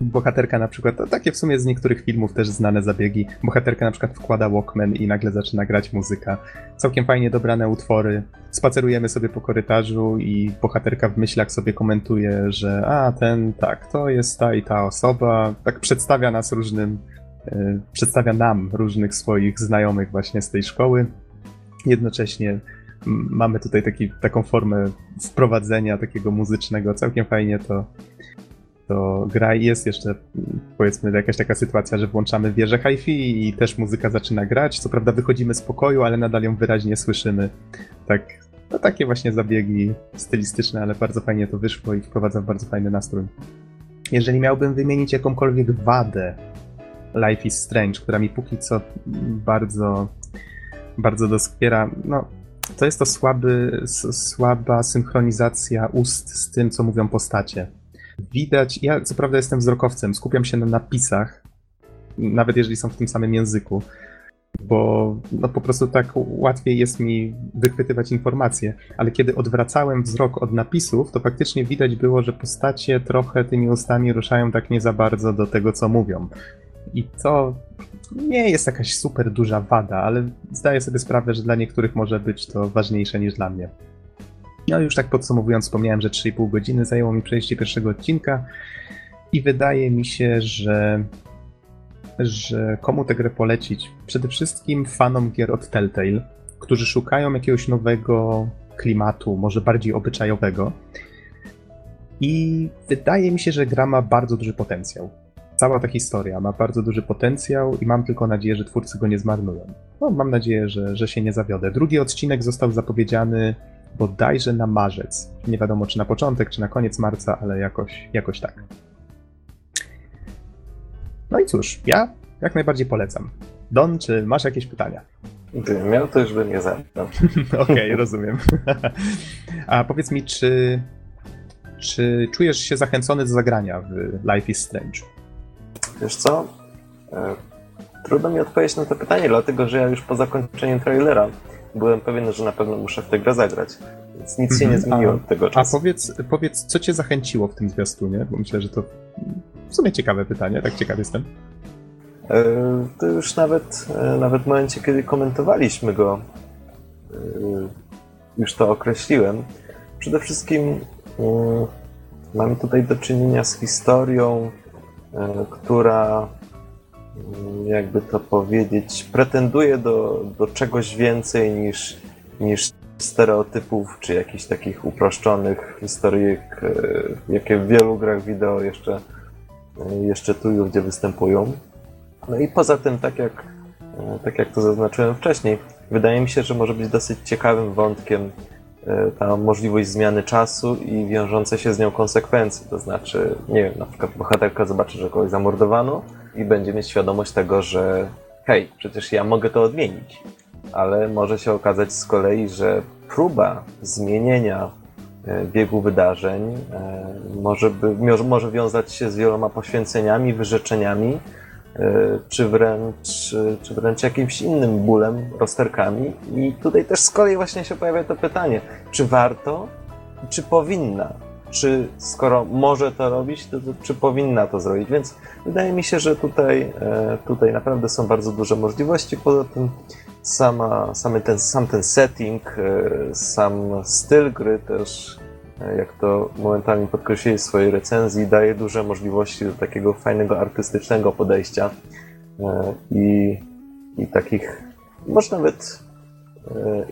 bohaterka na przykład, takie w sumie z niektórych filmów też znane zabiegi, bohaterka na przykład wkłada Walkman i nagle zaczyna grać muzyka. Całkiem fajnie dobrane utwory. Spacerujemy sobie po korytarzu i bohaterka w myślach sobie komentuje, że a, ten, tak, to jest ta i ta osoba. Tak przedstawia nas różnym, yy, przedstawia nam różnych swoich znajomych właśnie z tej szkoły. Jednocześnie mamy tutaj taki, taką formę wprowadzenia takiego muzycznego. Całkiem fajnie to to gra i jest jeszcze powiedzmy jakaś taka sytuacja, że włączamy wieżę hi-fi i też muzyka zaczyna grać. Co prawda wychodzimy z pokoju, ale nadal ją wyraźnie słyszymy. Tak to takie właśnie zabiegi stylistyczne, ale bardzo fajnie to wyszło i wprowadza w bardzo fajny nastrój. Jeżeli miałbym wymienić jakąkolwiek wadę Life is Strange, która mi póki co bardzo, bardzo doskwiera, no to jest to słaby, słaba synchronizacja ust z tym, co mówią postacie. Widać, ja co prawda jestem wzrokowcem, skupiam się na napisach, nawet jeżeli są w tym samym języku, bo no po prostu tak łatwiej jest mi wychwytywać informacje, ale kiedy odwracałem wzrok od napisów, to faktycznie widać było, że postacie trochę tymi ustami ruszają tak nie za bardzo do tego, co mówią. I to nie jest jakaś super duża wada, ale zdaję sobie sprawę, że dla niektórych może być to ważniejsze niż dla mnie. No już tak podsumowując, wspomniałem, że 3,5 godziny zajęło mi przejście pierwszego odcinka i wydaje mi się, że że komu tę grę polecić? Przede wszystkim fanom gier od Telltale, którzy szukają jakiegoś nowego klimatu, może bardziej obyczajowego. I wydaje mi się, że gra ma bardzo duży potencjał. Cała ta historia ma bardzo duży potencjał i mam tylko nadzieję, że twórcy go nie zmarnują. No, mam nadzieję, że, że się nie zawiodę. Drugi odcinek został zapowiedziany bodajże na marzec. Nie wiadomo, czy na początek, czy na koniec marca, ale jakoś, jakoś tak. No i cóż, ja jak najbardziej polecam. Don, czy masz jakieś pytania? Gdybym miał, to już bym je zadał. Okej, rozumiem. A powiedz mi, czy, czy czujesz się zachęcony do zagrania w Life is Strange? Wiesz co? E, trudno mi odpowiedzieć na to pytanie, dlatego że ja już po zakończeniu trailera byłem pewien, że na pewno muszę w tę grę zagrać. Więc nic się nie mhm. zmieniło od tego czasu. A powiedz, powiedz, co cię zachęciło w tym zwiastunie? Bo myślę, że to w sumie ciekawe pytanie, tak ciekaw jestem. E, to już nawet, e, nawet w momencie, kiedy komentowaliśmy go, e, już to określiłem. Przede wszystkim mamy tutaj do czynienia z historią, która, jakby to powiedzieć, pretenduje do, do czegoś więcej niż, niż stereotypów, czy jakichś takich uproszczonych historyjek, jakie w wielu grach wideo jeszcze, jeszcze tu i gdzie występują. No i poza tym, tak jak, e, tak jak to zaznaczyłem wcześniej, wydaje mi się, że może być dosyć ciekawym wątkiem e, ta możliwość zmiany czasu i wiążące się z nią konsekwencje. To znaczy, nie wiem, na przykład bohaterka zobaczy, że kogoś zamordowano i będzie mieć świadomość tego, że hej, przecież ja mogę to odmienić. Ale może się okazać z kolei, że próba zmienienia e, biegu wydarzeń może, by, może wiązać się z wieloma poświęceniami, wyrzeczeniami, E, czy wręcz, czy wręcz jakimś innym bólem, rozterkami. I tutaj też z kolei właśnie się pojawia to pytanie, czy warto, czy powinna? Czy skoro może to robić, to, to czy powinna to zrobić? Więc wydaje mi się, że tutaj, e, tutaj naprawdę są bardzo duże możliwości. Poza tym sama, samy ten, sam ten setting, e, sam styl gry też jak to momentami podkreślili w swojej recenzji, daje duże możliwości do takiego fajnego artystycznego podejścia e, i, i takich może nawet e,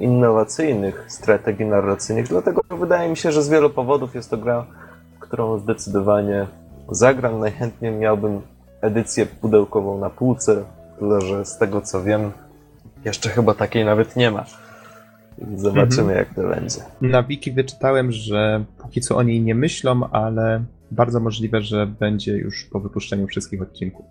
innowacyjnych strategii narracyjnych. Dlatego wydaje mi się, że z wielu powodów jest to gra, którą zdecydowanie zagram. Najchętniej miałbym edycję pudełkową na półce, tyle że z tego co wiem, jeszcze chyba takiej nawet nie ma. Zobaczymy, mhm. jak to będzie. Na wiki wyczytałem, że póki co o niej nie myślą, ale bardzo możliwe, że będzie już po wypuszczeniu wszystkich odcinków.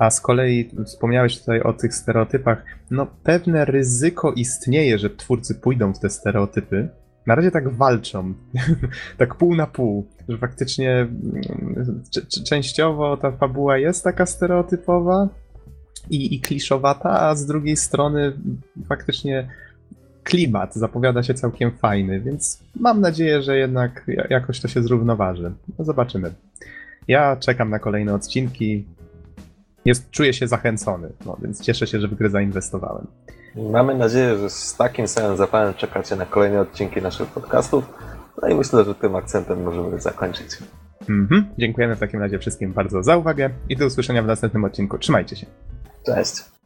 A z kolei wspomniałeś tutaj o tych stereotypach. No, pewne ryzyko istnieje, że twórcy pójdą w te stereotypy. Na razie tak walczą, tak pół na pół, że faktycznie mm, częściowo ta fabuła jest taka stereotypowa, i, i kliszowata, a z drugiej strony faktycznie klimat zapowiada się całkiem fajny, więc mam nadzieję, że jednak jakoś to się zrównoważy. No zobaczymy. Ja czekam na kolejne odcinki. Jest, czuję się zachęcony, no, więc cieszę się, że w grę zainwestowałem. Mamy nadzieję, że z takim samym zapałem czekacie na kolejne odcinki naszych podcastów. No i myślę, że tym akcentem możemy zakończyć. Mhm. Dziękujemy w takim razie wszystkim bardzo za uwagę i do usłyszenia w następnym odcinku. Trzymajcie się. Cześć.